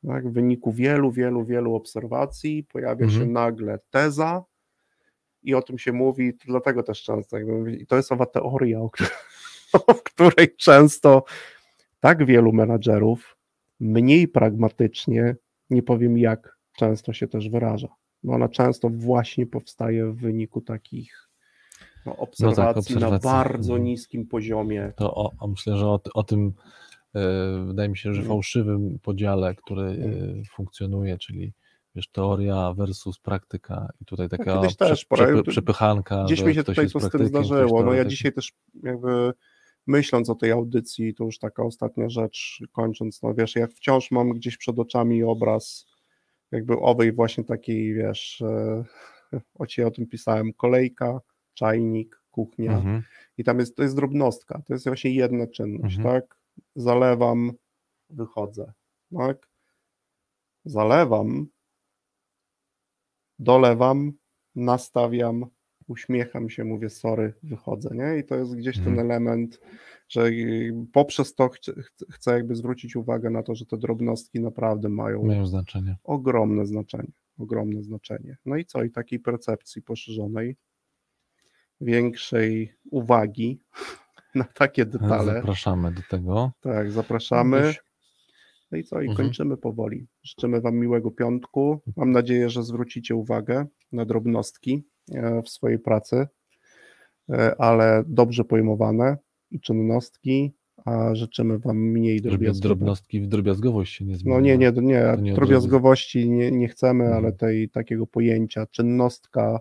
A: Tak? W wyniku wielu, wielu, wielu obserwacji pojawia się
B: Mhm.
A: nagle teza i o tym się mówi, dlatego też często, i to jest owa teoria, o której, w której często tak wielu menadżerów mniej pragmatycznie, nie powiem jak, często się też wyraża. Bo ona często właśnie powstaje w wyniku takich no, obserwacji, na
B: obserwacji.
A: bardzo
B: Mhm.
A: niskim poziomie.
B: To o, o, myślę, że o, o tym e, wydaje mi się, że
A: Mhm.
B: fałszywym podziale, który
A: Mhm.
B: funkcjonuje, czyli wiesz, teoria versus praktyka i tutaj taka
A: kiedyś
B: prze,
A: też,
B: przepy, przepychanka.
A: Gdzieś mi się tutaj to z tym zdarzyło. No ja dzisiaj też jakby myśląc o tej audycji, to już taka ostatnia rzecz, kończąc, no wiesz, jak wciąż mam gdzieś przed oczami obraz jakby owej właśnie takiej, wiesz, e, o ciebie o tym pisałem, kolejka, czajnik, kuchnia
B: Mhm.
A: i tam jest, to jest drobnostka, to jest właśnie jedna czynność,
B: Mhm.
A: tak? Zalewam, wychodzę, tak? Zalewam, dolewam, nastawiam, uśmiecham się, mówię sorry, wychodzę, nie? I to jest gdzieś ten
B: Mhm.
A: element, że y, poprzez to chcę, chcę jakby zwrócić uwagę na to, że te drobnostki naprawdę mają
B: Mają znaczenie.
A: ogromne znaczenie, ogromne znaczenie. No i co? I takiej percepcji poszerzonej, większej uwagi na takie detale.
B: Zapraszamy do tego.
A: Tak, zapraszamy. No i co, i
B: Mhm.
A: kończymy powoli. Życzymy Wam miłego piątku. Mam nadzieję, że zwrócicie uwagę na drobnostki e, w swojej pracy, e, ale dobrze pojmowane i czynności, a życzymy Wam mniej drobiazgów.
B: drobnostki w drobiazgowość się nie zmieniły.
A: No nie, nie, nie,
B: nie
A: drobiazgowości nie, nie chcemy,
B: Mhm.
A: ale tej takiego pojęcia czynnostka,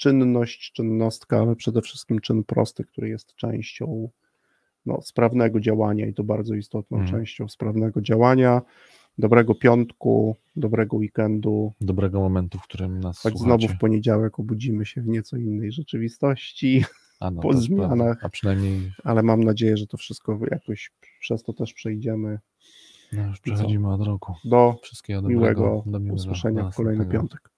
A: czynność, czynnostka, ale przede wszystkim czyn prosty, który jest częścią no, sprawnego działania i to bardzo istotną
B: Mhm.
A: częścią sprawnego działania. Dobrego piątku, dobrego weekendu.
B: Dobrego momentu, w którym nas słuchacie.
A: znowu w poniedziałek obudzimy się w nieco innej rzeczywistości,
B: A, no,
A: po zmianach.
B: A przynajmniej
A: ale mam nadzieję, że to wszystko jakoś przez to też przejdziemy.
B: no, już przechodzimy od roku.
A: Do
B: Wszystkiego dobrego.
A: miłego
B: do miłego
A: usłyszenia w kolejny piątek.